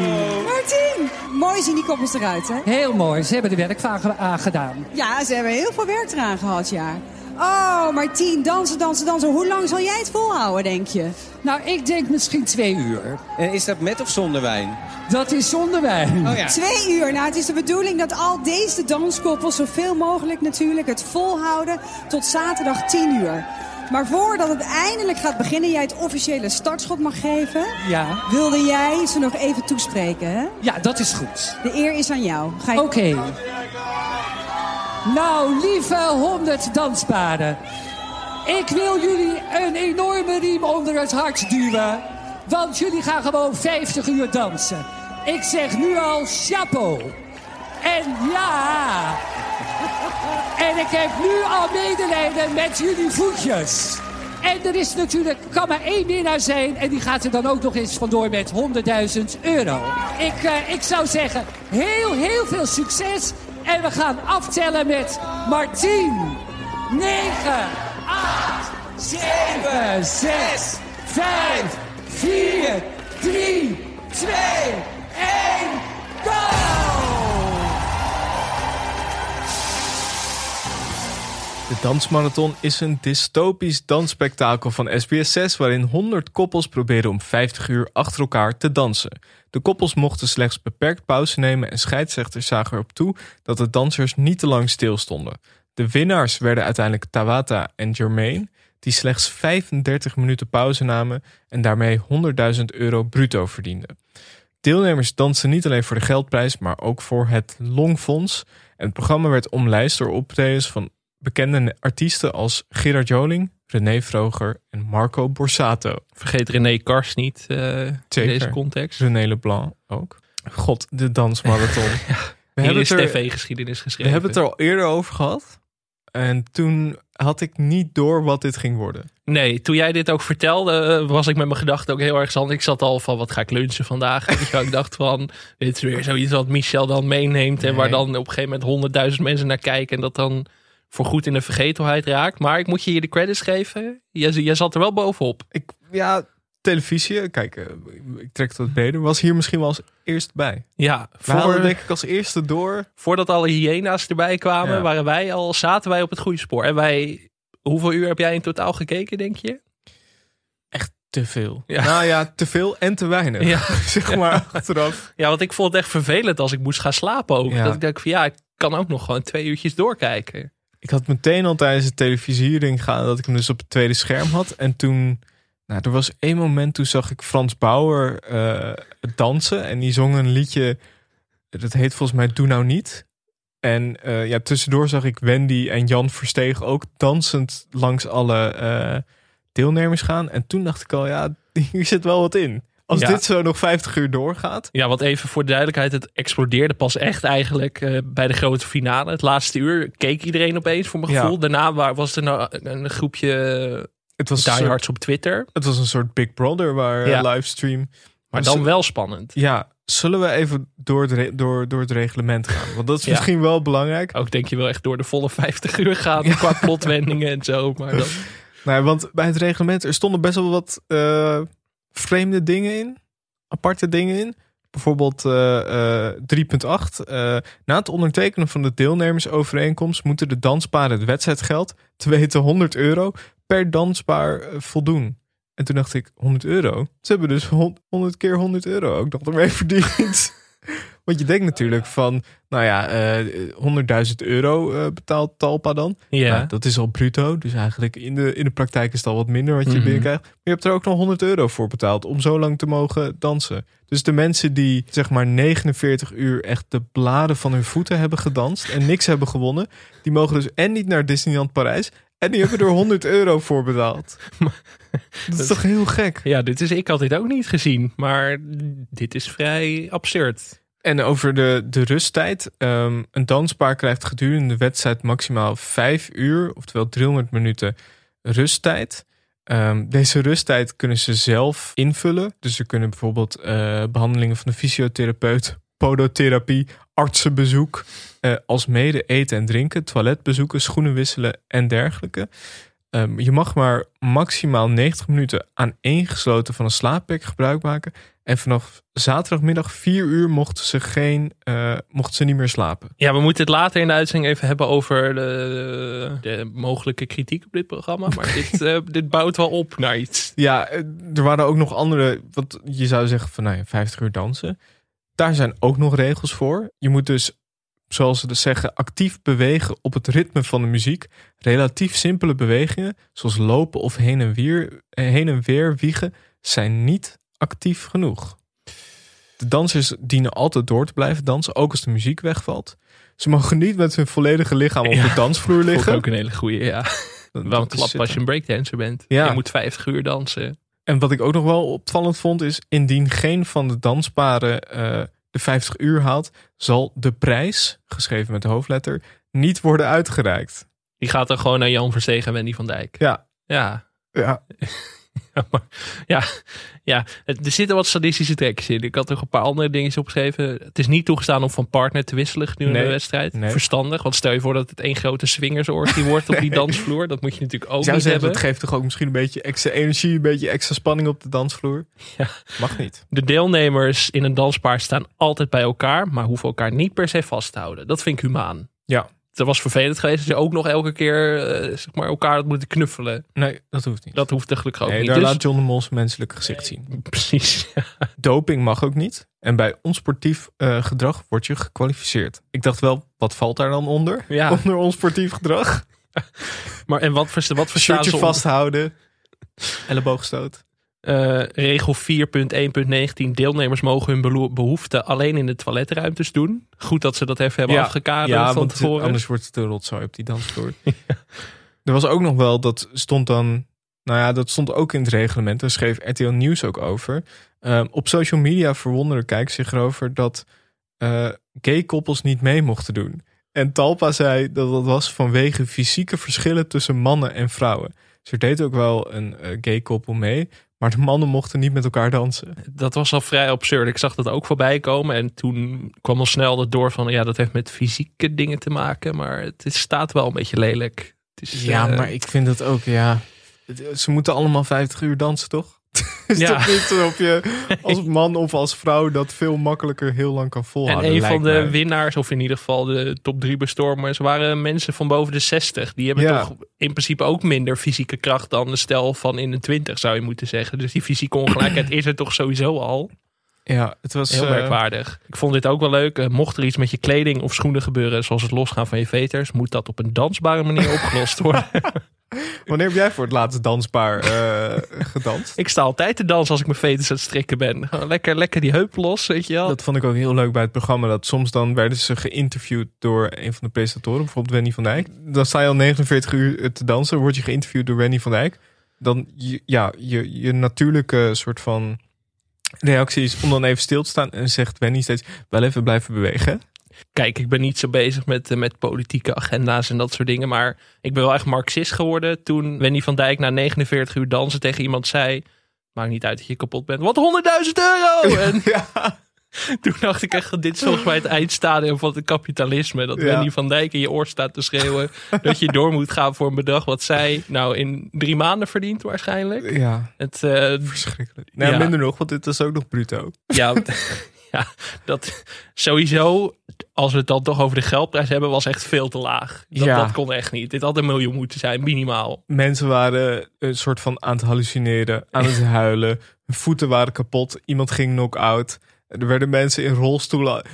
Martien! Mooi zien die koppels eruit, hè? Heel mooi, ze hebben de werkvragen aangedaan. Ja, ze hebben heel veel werk eraan gehad, ja. Oh, Martien, dansen, dansen, dansen. Hoe lang zal jij het volhouden, denk je? Nou, ik denk misschien twee uur. En is dat met of zonder wijn? Dat is zonder wijn. Oh ja. Twee uur. Nou, het is de bedoeling dat al deze danskoppels zoveel mogelijk natuurlijk het volhouden tot zaterdag 10 uur. Maar voordat het eindelijk gaat beginnen, jij het officiële startschot mag geven, Ja. wilde jij ze nog even toespreken, hè? ja, dat is goed. De eer is aan jou. Ga je... Oké. Nou, lieve honderd danspaarden. Ik wil jullie een enorme riem onder het hart duwen. Want jullie gaan gewoon 50 uur dansen. Ik zeg nu al chapeau. En ja. En ik heb nu al medelijden met jullie voetjes. En er is natuurlijk, kan maar één winnaar zijn. En die gaat er dan ook nog eens vandoor met 100.000 euro. Ik, eh, ik zou zeggen, heel, heel veel succes. En we gaan aftellen met Martien. 9, 8, 7, 6, 5, 4, 3, 2, 1, go! De Dansmarathon is een dystopisch dansspektakel van SBS6 waarin 100 koppels proberen om 50 uur achter elkaar te dansen. De koppels mochten slechts beperkt pauze nemen en scheidsrechters zagen erop toe dat de dansers niet te lang stilstonden. De winnaars werden uiteindelijk Tawata en Jermaine, die slechts 35 minuten pauze namen en daarmee 100.000 euro bruto verdienden. Deelnemers dansten niet alleen voor de geldprijs, maar ook voor het Longfonds. En het programma werd omlijst door optredens van bekende artiesten als Gerard Joling, René Vroger en Marco Borsato. Vergeet René Kars niet eh, in deze context. René Leblanc ook. God, de dansmarathon. we, Hier hebben is het er, tv-geschiedenis we geschreven. hebben het er al eerder over gehad. En toen had ik niet door wat dit ging worden. Nee, toen jij dit ook vertelde, eh, was ik met mijn gedachten ook heel erg zand. Ik zat al van, wat ga ik lunchen vandaag? Wel, ik dacht van, dit is weer zoiets wat Michel dan meeneemt. En Nee. waar dan op een gegeven moment honderdduizend mensen naar kijken. En dat dan voorgoed in de vergetelheid raakt. Maar ik moet je hier de credits geven. Jij, jij zat er wel bovenop. Ik, ja, televisie, kijk, eh, ik trek het wat breder, was hier misschien wel als eerst bij. Ja, voor, denk ik als eerste door. voordat alle hyena's erbij kwamen, Ja. waren wij al, zaten wij op het goede spoor. En wij, hoeveel uur heb jij in totaal gekeken, denk je? Echt te veel. Ja. Nou ja, te veel en te weinig. Ja. zeg maar achteraf. Ja, want ik vond het echt vervelend als ik moest gaan slapen ook. Ja. Dat ik dacht van ja, ik kan ook nog gewoon twee uurtjes doorkijken. Ik had meteen al tijdens de televisiering gaan dat ik hem dus op het tweede scherm had. En toen, nou, er was één moment toen zag ik Frans Bauer eh, dansen. En die zong een liedje, dat heet volgens mij Doe Nou Niet. En eh, ja, tussendoor zag ik Wendy en Jan Versteeg ook dansend langs alle eh, deelnemers gaan. En toen dacht ik al, ja, hier zit wel wat in. Als Ja. dit zo nog 50 uur doorgaat. Ja, wat even voor de duidelijkheid, het explodeerde pas echt eigenlijk eh, bij de grote finale. Het laatste uur keek iedereen opeens voor mijn Ja. gevoel. Daarna wa- was er nou een groepje Het was, soort, diehards op Twitter. het was een soort Big Brother waar Ja. eh, livestream. Maar Dus- dan wel spannend. Ja, zullen we even door het, door, door het reglement gaan? Want dat is Ja. misschien wel belangrijk. Ook denk je wel echt door de volle 50 uur gaan qua plotwendingen en zo. Maar dan, Nou, want bij het reglement, er stonden best wel wat eh, vreemde dingen in. Aparte dingen in. Bijvoorbeeld eh, eh, 3.8. eh, na het ondertekenen van de deelnemersovereenkomst moeten de dansparen het wedstrijdgeld, te weten 100 euro, per danspaar eh, voldoen. En toen dacht ik, 100 euro? Ze hebben dus hon- 100 keer 100 euro ook nog ermee verdiend. Want je denkt natuurlijk van, nou ja, eh 100.000 euro eh, betaalt Talpa dan. ja. Nou, dat is al bruto. Dus eigenlijk in de, in de praktijk is het al wat minder wat je Mhm. binnenkrijgt. Maar je hebt er ook nog 100 euro voor betaald om zo lang te mogen dansen. Dus de mensen die zeg maar 49 uur echt de bladen van hun voeten hebben gedanst en niks hebben gewonnen, die mogen dus en niet naar Disneyland Parijs en die hebben er 100 euro voor betaald. Dat is toch heel gek? ja, dit is ik had dit ook niet gezien. Maar dit is vrij absurd. En over de, de rusttijd. Ehm, een danspaar krijgt gedurende de wedstrijd maximaal 5 uur, oftewel 300 minuten rusttijd. Ehm, deze rusttijd kunnen ze zelf invullen. Dus ze kunnen bijvoorbeeld eh, behandelingen van de fysiotherapeut, podotherapie, artsenbezoek, eh als mede eten en drinken, toiletbezoeken, schoenen wisselen en dergelijke. Ehm, je mag maar maximaal 90 minuten aan één gesloten van een slaapplek gebruik maken. En vanaf zaterdagmiddag 4 uur mochten ze, geen, eh, mochten ze niet meer slapen. Ja, we moeten het later in de uitzending even hebben over de, de mogelijke kritiek op dit programma. Maar dit, eh, dit bouwt wel op naar iets. Ja, eh, er waren ook nog andere. Want je zou zeggen van nou ja, 50 uur dansen. Daar zijn ook nog regels voor. Je moet dus, zoals ze dus zeggen, actief bewegen op het ritme van de muziek. Relatief simpele bewegingen, zoals lopen of heen en weer, heen en weer wiegen, zijn niet actief genoeg. De dansers dienen altijd door te blijven dansen, ook als de muziek wegvalt. Ze mogen niet met hun volledige lichaam op Ja, de dansvloer Vond ik liggen. ook een hele goeie, ja. Dat- Wel een dat is klap zitten. als je een breakdancer bent. Ja. Je moet 50 uur dansen. En wat ik ook nog wel opvallend vond is, indien geen van de dansparen eh, de 50 uur haalt, zal de prijs, geschreven met de hoofdletter, niet worden uitgereikt. Die gaat dan gewoon naar Jan Verstegen en Wendy van Dijk. Ja, Ja, ja. Ja, maar, ja, er zitten wat sadistische trekjes in. Ik had nog een paar andere dingetjes opgeschreven. Het is niet toegestaan om van partner te wisselen gedurende Nee, de wedstrijd. nee. Verstandig, want stel je voor dat het één grote swingersorgie wordt op die dansvloer. Dat moet je natuurlijk ook zou niet zeggen, hebben. dat geeft toch ook misschien een beetje extra energie, een beetje extra spanning op de dansvloer. Ja. Mag niet. De deelnemers in een danspaar staan altijd bij elkaar, maar hoeven elkaar niet per se vast te houden. Dat vind ik humaan. Ja. Het was vervelend geweest dat je ook nog elke keer eh, zeg maar, elkaar had moeten knuffelen. Nee, dat hoeft niet. Dat hoeft gelukkig ook nee, niet. daar Dus- laat John de Mol zijn menselijke gezicht zien. Precies. Doping mag ook niet. En bij onsportief eh, gedrag word je gekwalificeerd. Ik dacht wel, wat valt daar dan onder? Ja. Onder onsportief gedrag? Maar en wat, wat verstaan Shirtje ze onder- vasthouden. Elleboogstoot. Eh, regel 4.1.19. Deelnemers mogen hun behoeften alleen in de toiletruimtes doen. Goed dat ze dat even hebben afgekaderd ja, van tevoren. anders wordt het een rotzooi op die dansvloer. Er was ook nog wel, dat stond dan... Nou ja, dat stond ook in het reglement. Daar schreef RTL Nieuws ook over. Ehm, op social media verwonderen kijkers zich erover... dat eh gay koppels niet mee mochten doen. En Talpa zei dat dat was vanwege fysieke verschillen tussen mannen en vrouwen. Dus er deed ook wel een eh, gay koppel mee... maar de mannen mochten niet met elkaar dansen. Dat was al vrij absurd. Ik zag dat ook voorbij komen. En toen kwam al snel het door van... Ja, dat heeft met fysieke dingen te maken. Maar het is- staat wel een beetje lelijk. Het is, Ja, eh, maar ik vind het ook, ja. Ze moeten allemaal 50 uur dansen, toch? is Ja. toch niet of je als man of als vrouw dat veel makkelijker heel lang kan En volhouden? een van de mij. winnaars, of in ieder geval de top drie bestormers, waren mensen van boven de 60. Die hebben Ja. toch in principe ook minder fysieke kracht dan de stel van in de 20, zou je moeten zeggen. Dus die fysieke ongelijkheid is er toch sowieso al. Ja, het was... Heel eh, merkwaardig. Ik vond dit ook wel leuk. Eh, mocht er iets met je kleding of schoenen gebeuren, zoals het losgaan van je veters, moet dat op een dansbare manier opgelost worden. Wanneer heb jij voor het laatst dansbaar eh, gedanst? ik sta altijd te dansen als ik mijn veters aan het strikken ben. Lekker, lekker die heup los, weet je wel. Dat vond ik ook heel leuk bij het programma. Dat soms dan werden ze geïnterviewd door een van de presentatoren. Bijvoorbeeld Wendy van Dijk. Dan sta je al 49 uur te dansen. Word je geïnterviewd door Wendy van Dijk. Dan, ja, je, je natuurlijke soort van reactie is om dan even stil te staan. En zegt Wendy steeds, wel even blijven bewegen. Kijk, ik ben niet zo bezig met, eh, met politieke agenda's en dat soort dingen. Maar ik ben wel echt marxist geworden toen Wendy van Dijk na 49 uur dansen tegen iemand zei... Maakt niet uit dat je kapot bent. Wat 100.000 euro! En Ja, toen dacht ik echt, dit is volgens mij het eindstadium van het kapitalisme. Dat Ja. Wendy van Dijk in je oor staat te schreeuwen dat je door moet gaan voor een bedrag wat zij nou in drie maanden verdient waarschijnlijk. ja Het, eh, verschrikkelijk. Nou, Ja. minder nog, want dit is ook nog bruto. ja, ja, dat sowieso, als we het dan toch over de geldprijs hebben, was echt veel te laag. Dat, Ja. dat kon echt niet. Dit had een miljoen moeten zijn, minimaal. Mensen waren een soort van aan het hallucineren, aan het huilen. Hun voeten waren kapot. Iemand ging knock-out. Er werden mensen in rolstoelen.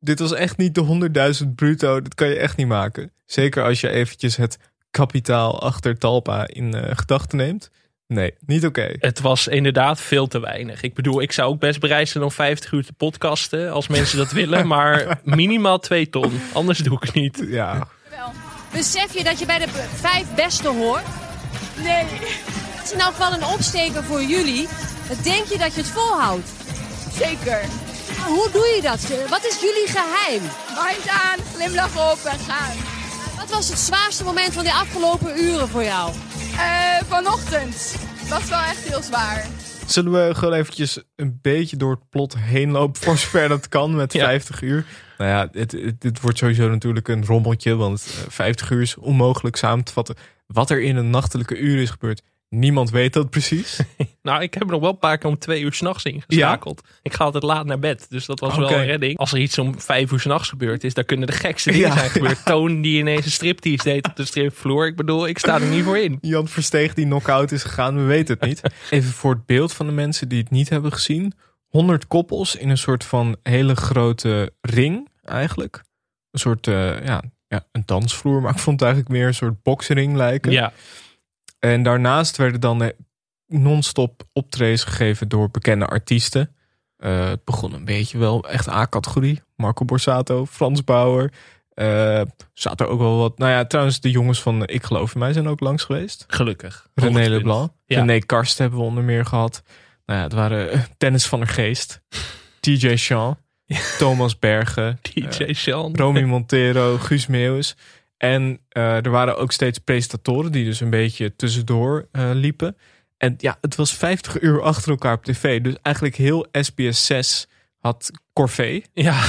Dit was echt niet de 100.000 bruto. Dat kan je echt niet maken. Zeker als je eventjes het kapitaal achter Talpa in eh, gedachten neemt. Nee, niet oké. Het was inderdaad veel te weinig. Ik bedoel, ik zou ook best bereid zijn om 50 uur te podcasten, als mensen dat willen. Maar minimaal 2 ton, anders doe ik het niet. Ja, Besef je dat je bij de vijf beste hoort? Nee. Het is in elk geval een opsteker voor jullie. Denk je dat je het volhoudt? Zeker. Hoe doe je dat? Wat is jullie geheim? Mind aan, glimlach op en gaan. Wat was het zwaarste moment van die afgelopen uren voor jou? Eh, vanochtend was wel echt heel zwaar. Zullen we gewoon eventjes een beetje door het plot heen lopen voor zover dat kan met Ja. 50 uur? Nou ja, het, het, dit wordt sowieso natuurlijk een rommeltje, want eh, 50 uur is onmogelijk samen te vatten. Wat er in een nachtelijke uur is gebeurd, niemand weet dat precies. Nou, ik heb er nog wel een paar keer om twee uur s'nachts ingeschakeld. Ik ga altijd laat naar bed, dus dat was wel een redding. Als er iets om vijf uur s'nachts gebeurd is, dan kunnen de gekste dingen Ja, zijn gebeurd. Toon die ineens een striptease deed op de stripvloer. Ik bedoel, ik sta er niet voor in. Jan Versteeg die knock-out is gegaan, we weten het niet. Even voor het beeld van de mensen die het niet hebben gezien. 100 koppels in een soort van hele grote ring eigenlijk. Een soort, eh, ja, ja, een dansvloer, maar ik vond het eigenlijk meer een soort boksring lijken. Ja, En daarnaast werden dan eh, non-stop optredens gegeven door bekende artiesten. Eh, het begon een beetje wel echt A-categorie. Marco Borsato, Frans Bauer. Eh zaten er ook wel wat. Nou ja, trouwens, de jongens van Ik Geloof in Mij zijn ook langs geweest. gelukkig. René. Leblanc. Ja. René Karst hebben we onder meer gehad. Nou ja, het waren eh, Dennis van der Geest. TJ Sean. Thomas Bergen. DJ Sean. Romy Montero, Guus Meeuwis. En eh, er waren ook steeds presentatoren die dus een beetje tussendoor eh, liepen. En ja, het was 50 uur achter elkaar op tv. Dus eigenlijk heel SBS 6 had Corvée. Ja.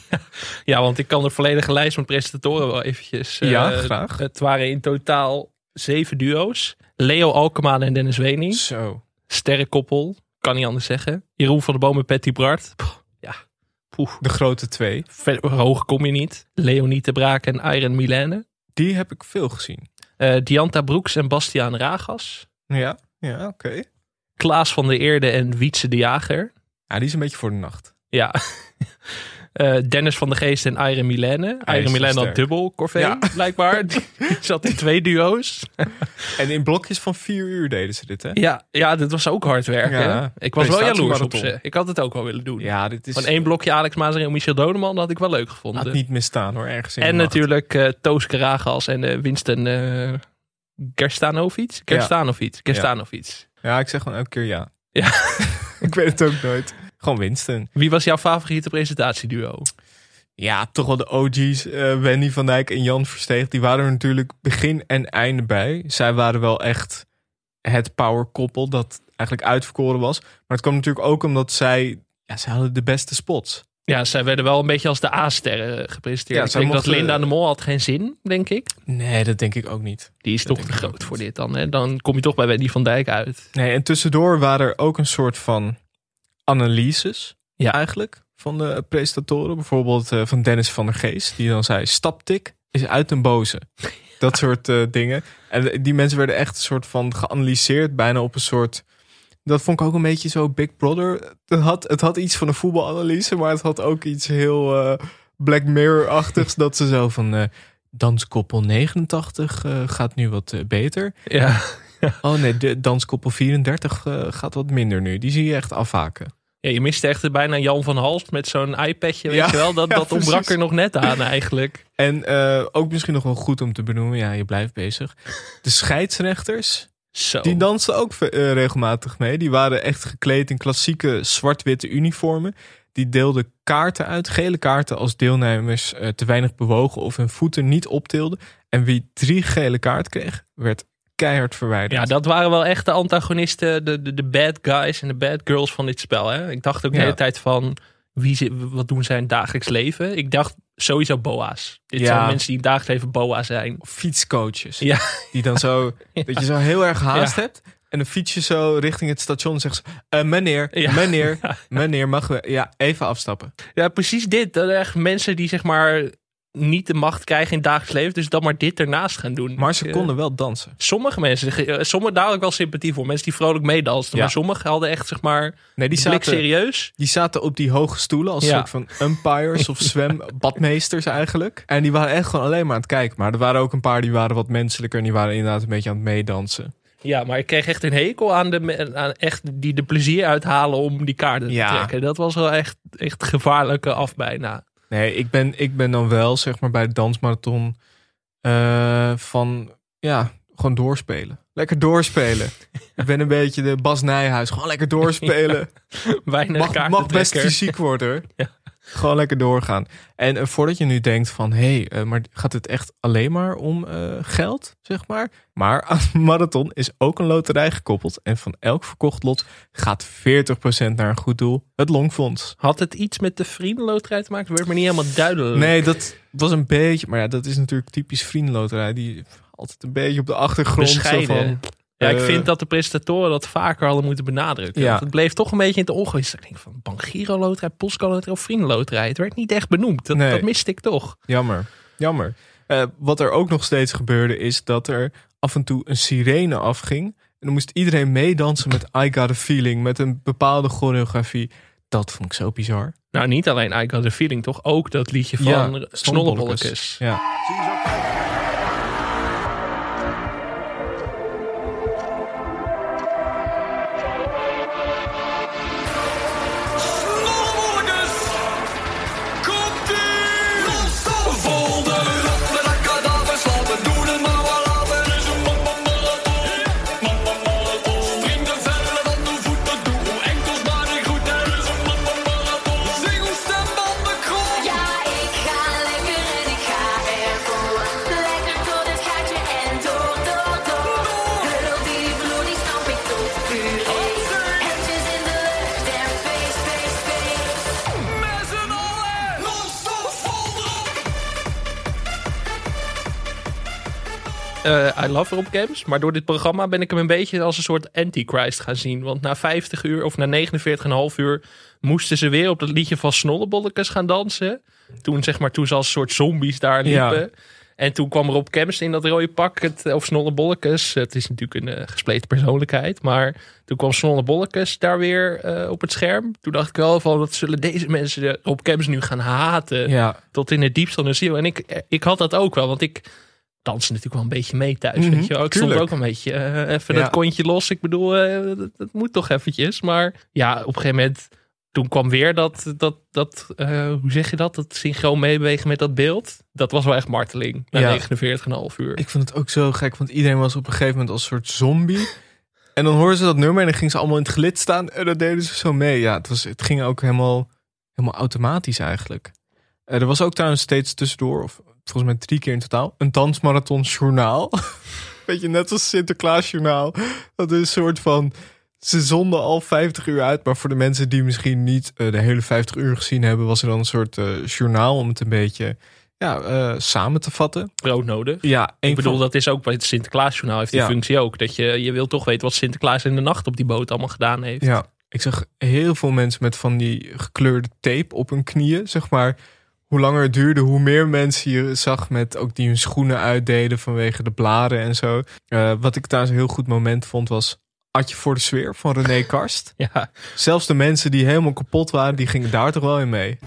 ja, want ik kan de volledige lijst van presentatoren wel eventjes. eh, Ja, graag. Het waren in totaal zeven duo's. Leo Alkemaar en Dennis Wening. Zo. Sterrenkoppel, kan niet anders zeggen. Jeroen van der Boom en Patty Bart. De grote twee. Ver- hoog kom je niet. Leonie de Braak en Iron Milene. Die heb ik veel gezien. Eh Dianta Broeks en Bastiaan Ragas. Ja, ja oké. Klaas van der Eerde en Wietse de Jager. Ja, die is een beetje voor de nacht. Ja. Eh, Dennis van der Geest en Iron Milene. Iron Milene had dubbel Corvée, Ja. blijkbaar. Die zat in twee duo's. En in blokjes van vier uur deden ze dit, hè? Ja, ja, dit was ook hard werken. Ja. Ik was wel jaloers op ze. Ik had het ook wel willen doen. Ja, dit is Van één blokje Alex Mazer en Michel Dodeman had ik wel leuk gevonden. had niet misstaan hoor, ergens in En de natuurlijk eh Toos Karagas en eh, Winston eh Gerstanovic. Gerstanovic. Gerstanovic. Ja, ik zeg gewoon elke keer ja. Ja. ik weet het ook nooit. Gewoon Winston. Wie was jouw favoriete presentatieduo? Ja, toch wel de OG's. eh Wendy van Dijk en Jan Versteeg. Die waren er natuurlijk begin en einde bij. Zij waren wel echt het power koppel dat eigenlijk uitverkoren was. Maar het kwam natuurlijk ook omdat zij... Ja, zij hadden de beste spots. Ja, zij werden wel een beetje als de A-sterren gepresenteerd. Ja, ik denk dat Linda de Mol had geen zin, denk ik. Nee, dat denk ik ook niet. Die is Dat toch te groot voor dit dan. Hè? Dan kom je toch bij Wendy van Dijk uit. Nee, en tussendoor waren er ook een soort van analyses Ja. eigenlijk van de presentatoren. Bijvoorbeeld eh, van Dennis van der Geest. Die dan zei, staptik is uit een boze. Dat soort eh, dingen. En die mensen werden echt een soort van geanalyseerd. Bijna op een soort Dat vond ik ook een beetje zo Big Brother. Het had, het had iets van een voetbalanalyse, maar het had ook iets heel eh, Black Mirror-achtigs. dat ze zo van eh, danskoppel 89 eh, gaat nu wat eh, beter. Ja. Oh nee, de danskoppel 34 eh, gaat wat minder nu. Die zie je echt afhaken. ja, je miste echt bijna Jan van Halst met zo'n iPadje, weet Ja, je wel. Dat, ja, dat ontbrak er nog net aan eigenlijk. En eh, ook misschien nog wel goed om te benoemen, ja, je blijft bezig. De scheidsrechters, Zo. die dansten ook eh, regelmatig mee. Die waren echt gekleed in klassieke zwart-witte uniformen. Die deelden kaarten uit, gele kaarten als deelnemers te weinig bewogen of hun voeten niet optilden. En wie drie gele kaart kreeg, werd keihard verwijderd. Ja, dat waren wel echt de antagonisten, de, de, de bad guys en de bad girls van dit spel. Hè? Ik dacht ook de Ja. hele tijd van, wie, ze- wat doen zij in het dagelijks leven? Ik dacht sowieso boa's. Dit Ja. zijn mensen die in het dagelijks leven boa zijn. Fietscoaches. Ja. Die dan zo, dat je zo heel erg haast hebt. En dan fiets je zo richting het station en zegt ze, eh, meneer, Ja. meneer, meneer, mag we, ja, even afstappen. Ja, precies dit. Dat echt mensen die zeg maar niet de macht krijgen in het dagelijks leven, dus dan maar dit ernaast gaan doen. Maar ze Eh, konden wel dansen. Sommige mensen, eh, sommige daar ik wel sympathie voor. Mensen die vrolijk meedansten. Ja. Maar sommigen hadden echt zeg maar Nee, die zaten, serieus. die zaten op die hoge stoelen als Ja. soort van umpires of zwembadmeesters eigenlijk. En die waren echt gewoon alleen maar aan het kijken. Maar er waren ook een paar die waren wat menselijker en die waren inderdaad een beetje aan het meedansen. Ja, maar ik kreeg echt een hekel aan de aan echt die de plezier uithalen om die kaarten te trekken. Dat was wel echt, echt gevaarlijke af bijna. Nee, ik ben, ik ben dan wel, zeg maar, bij de dansmarathon eh, van, ja, gewoon doorspelen. Lekker doorspelen. ik ben een beetje de Bas Nijhuis. Gewoon lekker doorspelen. Weinig mag, mag best fysiek worden. Ja. Gewoon lekker doorgaan. En eh, voordat je nu denkt van, hé, hey, eh, maar gaat het echt alleen maar om eh, geld, zeg maar? Maar aan de marathon is ook een loterij gekoppeld. En van elk verkocht lot gaat 40% naar een goed doel. Het Longfonds. Had het iets met de vriendenloterij te maken? Dat werd me niet helemaal duidelijk. Nee, dat was een beetje. Maar ja, dat is natuurlijk typisch vriendenloterij. Die altijd een beetje op de achtergrond. Zo van, Ja, ik eh, vind dat de presentatoren dat vaker hadden moeten benadrukken. Ja. Want het bleef toch een beetje in het ongewis. Ik denk van Bangiro loterij, Postco loterij of vriendenloterij. Het werd niet echt benoemd. Dat, Nee. dat miste ik toch. Jammer, jammer. Eh, wat er ook nog steeds gebeurde is dat er af en toe een sirene afging. En dan moest iedereen meedansen met I Got A Feeling. Met een bepaalde choreografie. Dat vond ik zo bizar. Nou, niet alleen I Got The Feeling, toch ook dat liedje van Ja. Ja. I love Rob Games. Maar door dit programma ben ik hem een beetje als een soort antichrist gaan zien. Want na 50 uur of na 49,5 uur moesten ze weer op dat liedje van Snollebolletjes gaan dansen. Toen, zeg maar, toen ze als een soort zombies daar Ja. liepen. En toen kwam Rob Kemps in dat rode pak, het, of Snollebolletjes. Het is natuurlijk een eh, gespleten persoonlijkheid. Maar toen kwam Snollebolletjes daar weer eh, op het scherm. Toen dacht ik wel van, wat zullen deze mensen Rob Kemps nu gaan haten? Ja. tot in het diepst van de ziel. En ik, ik had dat ook wel, want ik dans natuurlijk wel een beetje mee thuis. Mhm, weet je wel. Ik stond tuurlijk. ook een beetje eh, even Ja. dat kontje los. Ik bedoel, eh, dat, dat moet toch eventjes. Maar ja, op een gegeven moment, toen kwam weer dat, dat, dat eh, hoe zeg je dat? Dat synchroon meebewegen met dat beeld. Dat was wel echt marteling, na Ja. 49,5 uur. Ik vond het ook zo gek, want iedereen was op een gegeven moment als een soort zombie. En dan hoorden ze dat nummer en dan gingen ze allemaal in het gelid staan. En dan deden ze zo mee. Ja, het, was, het ging ook helemaal, helemaal automatisch eigenlijk. Er was ook trouwens steeds tussendoor, of volgens mij drie keer in totaal, een dansmarathon journaal. Weet je, net als Sinterklaas journaal. Dat is een soort van... Ze zonden al 50 uur uit, maar voor de mensen die misschien niet eh, de hele 50 uur gezien hebben, was er dan een soort eh, journaal om het een beetje ja, eh, samen te vatten. Broodnodig. Ja, Ik bedoel, van- dat is ook bij het Sinterklaasjournaal heeft die Ja. functie ook. Dat je, je wil toch weten wat Sinterklaas in de nacht op die boot allemaal gedaan heeft. Ja, ik zag heel veel mensen met van die gekleurde tape op hun knieën. Zeg maar, hoe langer het duurde, hoe meer mensen je zag met ook die hun schoenen uitdeden vanwege de blaren en zo. Eh, wat ik daar een heel goed moment vond was Adje voor de sfeer van René Karst. Ja, Zelfs de mensen die helemaal kapot waren, die gingen daar toch wel in mee.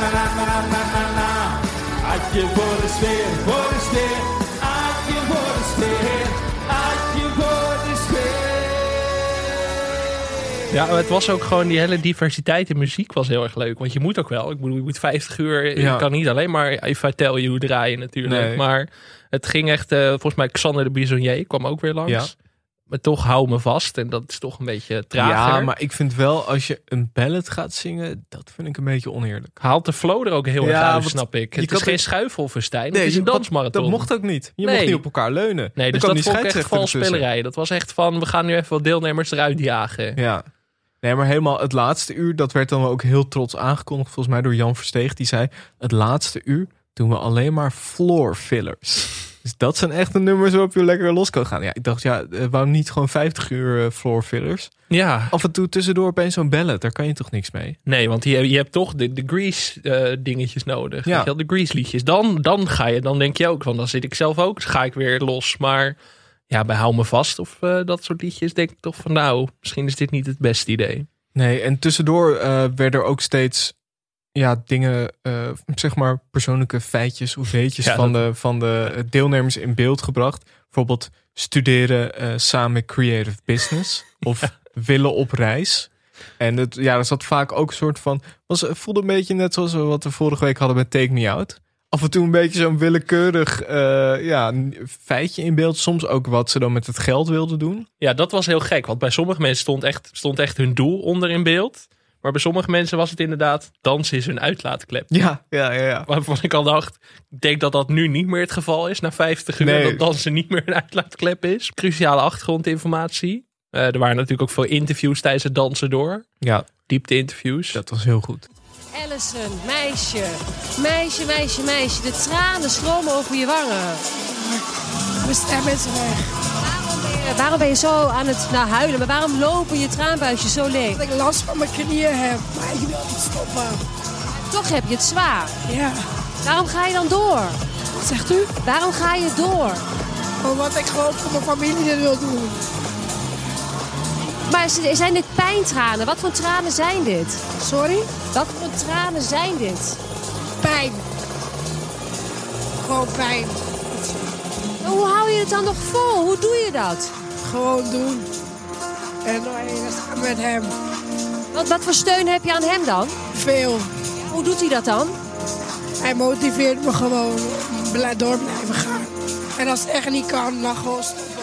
na na na voor de sfeer. Voor de sfeer, voor de. Ja, het was ook gewoon die hele diversiteit in muziek was heel erg leuk. Want je moet ook wel. Ik bedoel, je moet 50 uur. Ja. Je kan niet alleen maar If I Tell You draaien natuurlijk. Maar het ging echt, eh, volgens mij Xander de Bisonnier kwam ook weer langs. Maar toch hou me vast. En dat is toch een beetje trager. Ja, maar ik vind wel, als je een ballad gaat zingen, dat vind ik een beetje oneerlijk. Haalt de flow er ook heel erg Ja, uit, snap ik. Het is geen er- schuifelfestijn. het is een dansmarathon. Dat mocht ook niet. Je Nee. mocht niet op elkaar leunen. Nee, dus dat vond ik echt valspelerij. Dat was echt van, we gaan nu even wat deelnemers eruit jagen. Ja. Nee, maar helemaal het laatste uur, dat werd dan ook heel trots aangekondigd, volgens mij door Jan Versteeg. Die zei, het laatste uur doen we alleen maar floor fillers. Dus dat zijn echt de nummers waarop je lekker los kan gaan. Ja, ik dacht, ja, eh, waarom niet gewoon 50 uur eh, floor fillers? Ja, Af en toe tussendoor opeens zo'n ballad, daar kan je toch niks mee? nee, want je, je hebt toch de, de Grease eh, dingetjes nodig. Ja. Wel, de Grease liedjes. Dan, dan ga je, dan denk je ook van, dan zit ik zelf ook, dus ga ik weer los. Maar ja, bij Hou Me Vast of dat soort liedjes denk ik toch van, nou, misschien is dit niet het beste idee. Nee, en tussendoor eh, werden er ook steeds ja, dingen, eh, zeg maar persoonlijke feitjes of weetjes Ja, van, de, van de deelnemers in beeld gebracht. Bijvoorbeeld studeren eh, samen creative business of willen op reis. En het, ja, er zat vaak ook een soort van, was, het voelde een beetje net zoals we wat we vorige week hadden met Take Me Out. Af en toe een beetje zo'n willekeurig eh, ja, feitje in beeld. Soms ook wat ze dan met het geld wilden doen. Ja, dat was heel gek, want bij sommige mensen stond echt, stond echt hun doel onder in beeld. Maar bij sommige mensen was het inderdaad, dansen is hun uitlaatklep. Ja, ja, ja. ja. Waarvan ik al dacht, ik denk dat dat nu niet meer het geval is. Na 50 uur, Nee. dat dansen niet meer een uitlaatklep is. Cruciale achtergrondinformatie. Eh, er waren natuurlijk ook veel interviews tijdens het dansen door. ja, Diepte-interviews. dat was heel goed. Allison, meisje. Meisje, meisje, meisje. De tranen stromen over je wangen. Stem is weg. Waarom ben je, waarom ben je zo aan het nou, huilen? Maar waarom lopen je traanbuisjes zo leeg? Dat ik last van mijn knieën heb. Maar ik wil niet stoppen. Toch heb je het zwaar. Ja. Waarom ga je dan door? Wat zegt u? Waarom ga je door? Omdat ik gewoon voor mijn familie dit wil doen. Maar zijn dit pijntranen? Wat voor tranen zijn dit? Sorry? Wat voor tranen zijn dit? Pijn. Gewoon pijn. Hoe hou je het dan nog vol? Hoe doe je dat? Gewoon doen. En gaan met hem. Want wat voor steun heb je aan hem dan? Veel. Hoe doet hij dat dan? Hij motiveert me gewoon door blijven gaan. En als het echt niet kan, dan gewoon stoppen.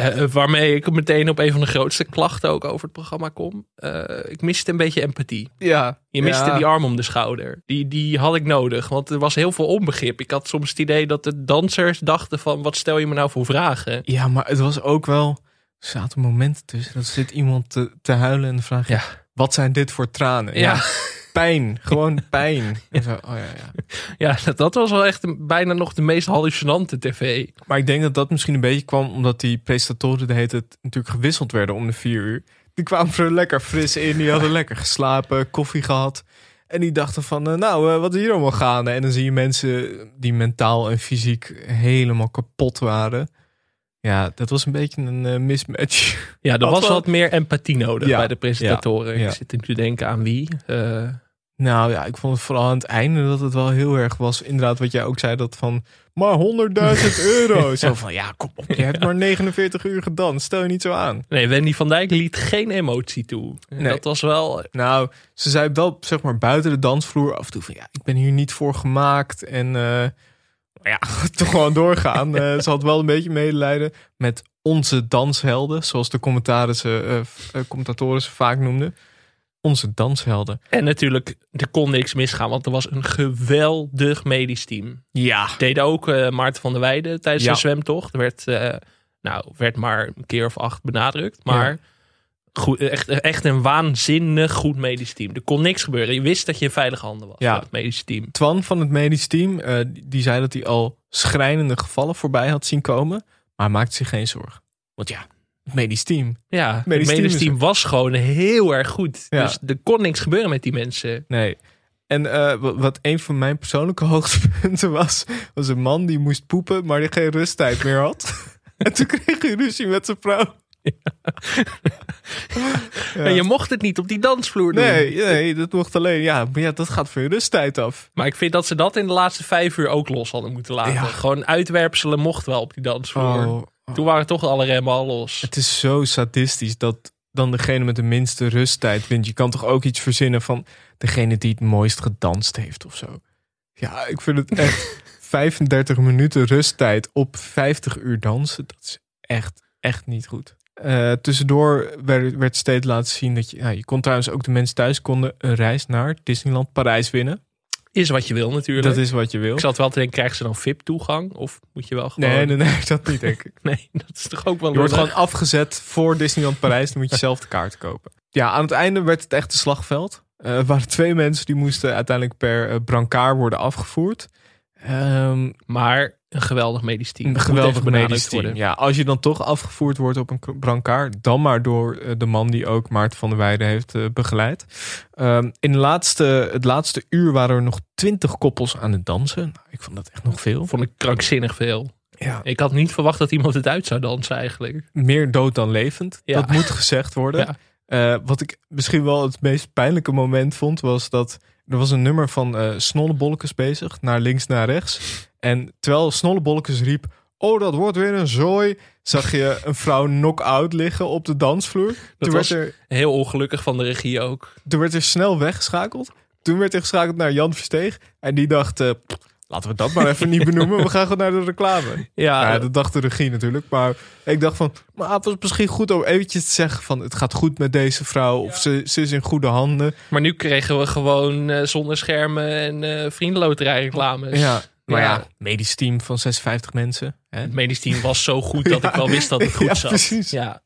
Eh, eh, waarmee ik meteen op een van de grootste klachten ook over het programma kom. Eh, ik miste een beetje empathie. Ja, Je miste ja. die arm om de schouder. Die, die had ik nodig, want er was heel veel onbegrip. Ik had soms het idee dat de dansers dachten van... wat stel je me nou voor vragen? Ja, maar het was ook wel. Er zaten momenten tussen. Dat zit iemand te, te huilen en dan vraag je: Ja. wat zijn dit voor tranen? Ja. Pijn, gewoon pijn. En zo, oh ja, ja. Ja, dat, dat was wel echt een- bijna nog de meest hallucinante tv. Maar ik denk dat dat misschien een beetje kwam omdat die presentatoren de hele tijd natuurlijk gewisseld werden om de vier uur. Die kwamen er lekker fris in, die hadden lekker geslapen, koffie gehad. En die dachten van, eh, nou, eh, wat is hier allemaal gaande? En dan zie je mensen die mentaal en fysiek helemaal kapot waren. Ja, dat was een beetje een eh, mismatch. Ja, er was wat meer empathie nodig Ja, bij de presentatoren. ja, ja. Ik zit nu te denken aan wie. Eh, Nou ja, ik vond het vooral aan het einde dat het wel heel erg was. Inderdaad, wat jij ook zei, dat van maar 100.000 euro. Zo van ja, kom op, je hebt maar 49 uur gedanst. Stel je niet zo aan. nee, Wendy van Dijk liet geen emotie toe. Nee. Dat was wel... Nou, ze zei wel, zeg maar, buiten de dansvloer af en toe van ja, ik ben hier niet voor gemaakt. En ja, toch gewoon doorgaan. Eh, ze had wel een beetje medelijden met onze danshelden, zoals de commentatoren, eh, eh, commentatoren ze vaak noemden. Onze danshelden. En natuurlijk, er kon niks misgaan, want er was een geweldig medisch team. Ja. Deed ook eh, Maarten van der Weijden tijdens Ja. de zwemtocht. Er werd, nou, werd maar een keer of acht benadrukt. Maar Goed, echt, echt een waanzinnig goed medisch team. Er kon niks gebeuren. Je wist dat je in veilige handen was. Ja. Het medische team. Twan van het medisch team, eh, die- zei dat hij al schrijnende gevallen voorbij had zien komen. Maar maakte zich geen zorgen. Want ja, het medisch team. Ja, het Medisch medisch, team was gewoon heel erg goed. Ja. Dus er kon niks gebeuren met die mensen. Nee. En eh, wa- wat een van mijn persoonlijke hoogtepunten was, was een man die moest poepen, maar die geen rusttijd meer had. en toen kreeg hij ruzie met zijn vrouw. Ja. En je mocht het niet op die dansvloer doen. Nee, nee, dat mocht alleen. Ja, maar ja, dat gaat van je rusttijd af. Maar ik vind dat ze dat in de laatste vijf uur ook los hadden moeten laten. Ja. Gewoon uitwerpselen mocht wel op die dansvloer. Oh, Toen waren toch alle remmen al los. Het is zo sadistisch dat dan degene met de minste rusttijd wint. Je kan toch ook iets verzinnen van degene die het mooist gedanst heeft of zo. Ja, ik vind het echt 35 minuten rusttijd op 50 uur dansen. Dat is echt, echt niet goed. Eh, tussendoor werd, werd steeds laten zien dat je... Ja, je kon trouwens ook de mensen thuis konden een reis naar Disneyland Parijs winnen. Is wat je wil natuurlijk. Dat is wat je wil. Ik zat wel te denken, krijgen ze dan VIP-toegang? Of moet je wel gewoon... Nee, nee, nee, dat niet denk ik. Nee, dat is toch ook wel Je wordt gewoon afgezet voor Disneyland Parijs. Dan moet je zelf de kaart kopen. Ja, aan het einde werd het echt een slagveld. Er waren twee mensen die moesten uiteindelijk per eh, brancard worden afgevoerd. Ehm, Maar een geweldig medisch team. een geweldig medisch team. worden. Ja, als je dan toch afgevoerd wordt op een brancard, dan maar door eh, de man die ook Maarten van der Weijden heeft eh, begeleid. Ehm, in de laatste, het laatste uur waren er nog twintig koppels aan het dansen. Nou, ik vond dat echt nog veel. Vond ik krankzinnig veel. Ja. Ik had niet verwacht dat iemand het uit zou dansen eigenlijk. meer dood dan levend. Ja. Dat moet gezegd worden. Ja. Eh, wat ik misschien wel het meest pijnlijke moment vond, was dat er was een nummer van Snollebollekes bezig, naar links, naar rechts. En terwijl Snollebollekes riep, oh dat wordt weer een zooi, zag je een vrouw knock-out liggen op de dansvloer. Toen was- werd, er, Heel ongelukkig van de regie ook. toen werd er snel weggeschakeld. Toen werd er geschakeld naar Jan Versteeg. En die dacht, eh, pff, laten we dat maar even niet benoemen. We gaan gewoon naar de reclame. Ja, Ja, dat dacht de regie natuurlijk. Maar ik dacht van, maar het was misschien goed om eventjes te zeggen van... het gaat goed met deze vrouw of ze, ze is in goede handen. maar nu kregen we gewoon eh, zonder schermen en eh vriendenloterij reclames. Ja, maar ja, Ja. medisch team van 56 mensen. Hè? Het medisch team was zo goed dat ik wel wist dat het goed Ja, zat. precies. Ja.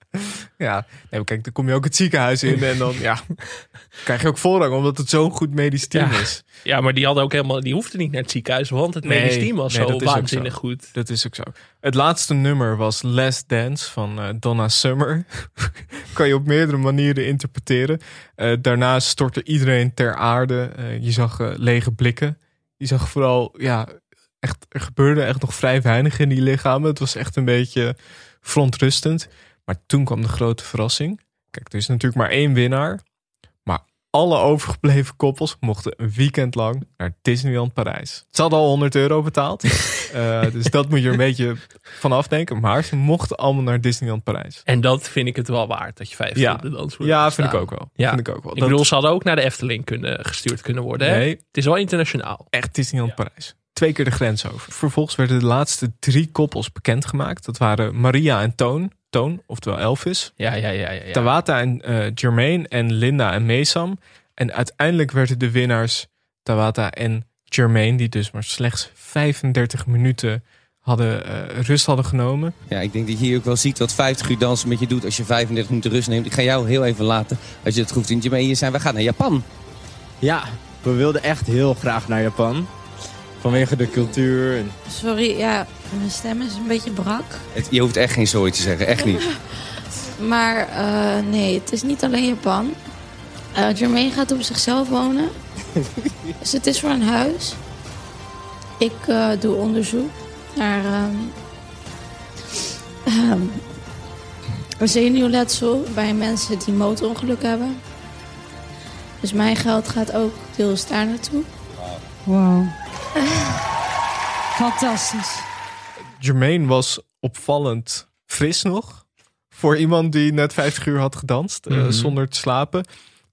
Ja, nee, kijk, dan kom je ook het ziekenhuis in en dan ja, krijg je ook voorrang omdat het zo'n goed medisch team is. ja, maar die hadden ook helemaal, die hoefden niet naar het ziekenhuis, want het medisch team was nee, zo waanzinnig zo. goed. Dat is ook zo. Het laatste nummer was Last Dance van eh, Donna Summer. kan je op meerdere manieren interpreteren. Eh, daarna stortte iedereen ter aarde. Eh, je zag lege blikken. Je zag vooral, ja, echt, er gebeurde echt nog vrij weinig in die lichamen. Het was echt een beetje verontrustend. Maar toen kwam de grote verrassing. Kijk, er is natuurlijk maar één winnaar. Maar alle overgebleven koppels mochten een weekend lang naar Disneyland Parijs. Ze hadden al 100 euro betaald. Eh, dus dat moet je een beetje van afdenken. Maar ze mochten allemaal naar Disneyland Parijs. En dat vind ik het wel waard, dat je vijf Ja. op de dansvloer Ja, vind ik ook wel. Ja. Vind ik ook wel. Ik Dat- bedoel, ze hadden ook naar de Efteling kunnen, gestuurd kunnen worden. Hè? Nee. Het is wel internationaal. echt Disneyland Parijs. Twee keer de grens over. Vervolgens werden de laatste drie koppels bekendgemaakt. Dat waren Maria en Toon. Toon, oftewel Elvis. Ja, ja, ja. ja, ja. Tawata en eh Jermaine en Linda en Mesam. En uiteindelijk werden de winnaars Tawata en Jermaine, die dus maar slechts 35 minuten hadden, eh, rust hadden genomen. Ja, ik denk dat je hier ook wel ziet wat 50 uur dansen met je doet als je 35 minuten rust neemt. Ik ga jou heel even laten, als je het goed vindt. Jermaine, hier zijn we gaan naar Japan. Ja, we wilden echt heel graag naar Japan. Vanwege de cultuur. En... Sorry, ja, mijn stem is een beetje brak. Het, je hoeft echt geen zooi te zeggen, echt niet. Maar eh, nee, het is niet alleen Japan. Eh Jermaine gaat op zichzelf wonen. dus het is voor een huis. Ik eh, doe onderzoek naar ehm ehm, zenuwletsel bij mensen die motorongeluk hebben. Dus mijn geld gaat ook deels daar naartoe. Wow. Fantastisch. Jermaine was opvallend fris nog. Voor iemand die net 50 uur had gedanst eh, Mhm. zonder te slapen.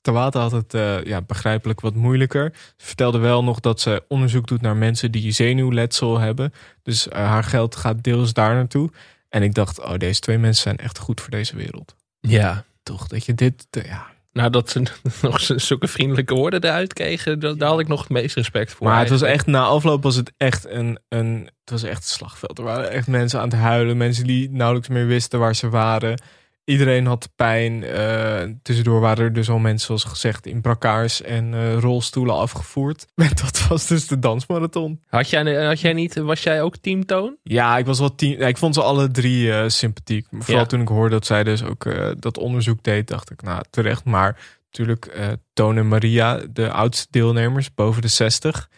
Tawata had het eh, ja, begrijpelijk wat moeilijker. Ze vertelde wel nog dat ze onderzoek doet naar mensen die zenuwletsel hebben. Dus eh, haar geld gaat deels daar naartoe. En ik dacht, oh, deze twee mensen zijn echt goed voor deze wereld. Ja. Toch, dat je dit, ja. Nou, dat ze nog zulke vriendelijke woorden eruit kregen, da- daar had ik nog het meest respect voor. Maar het was echt, na afloop was het echt een, een, het was echt een slagveld. Er waren echt mensen aan het huilen. Mensen die nauwelijks meer wisten waar ze waren. Iedereen had pijn. Eh, tussendoor waren er dus al mensen, zoals gezegd, in brakaars en eh, rolstoelen afgevoerd. En dat was dus de dansmarathon. Had jij, had jij niet, was jij ook teamtoon? Ja, ik was wel ja, ik vond ze alle drie eh, sympathiek. Vooral Ja. toen ik hoorde dat zij dus ook eh, dat onderzoek deed, dacht ik, nou terecht. Maar natuurlijk, eh Toon en Maria, de oudste deelnemers, boven de 60,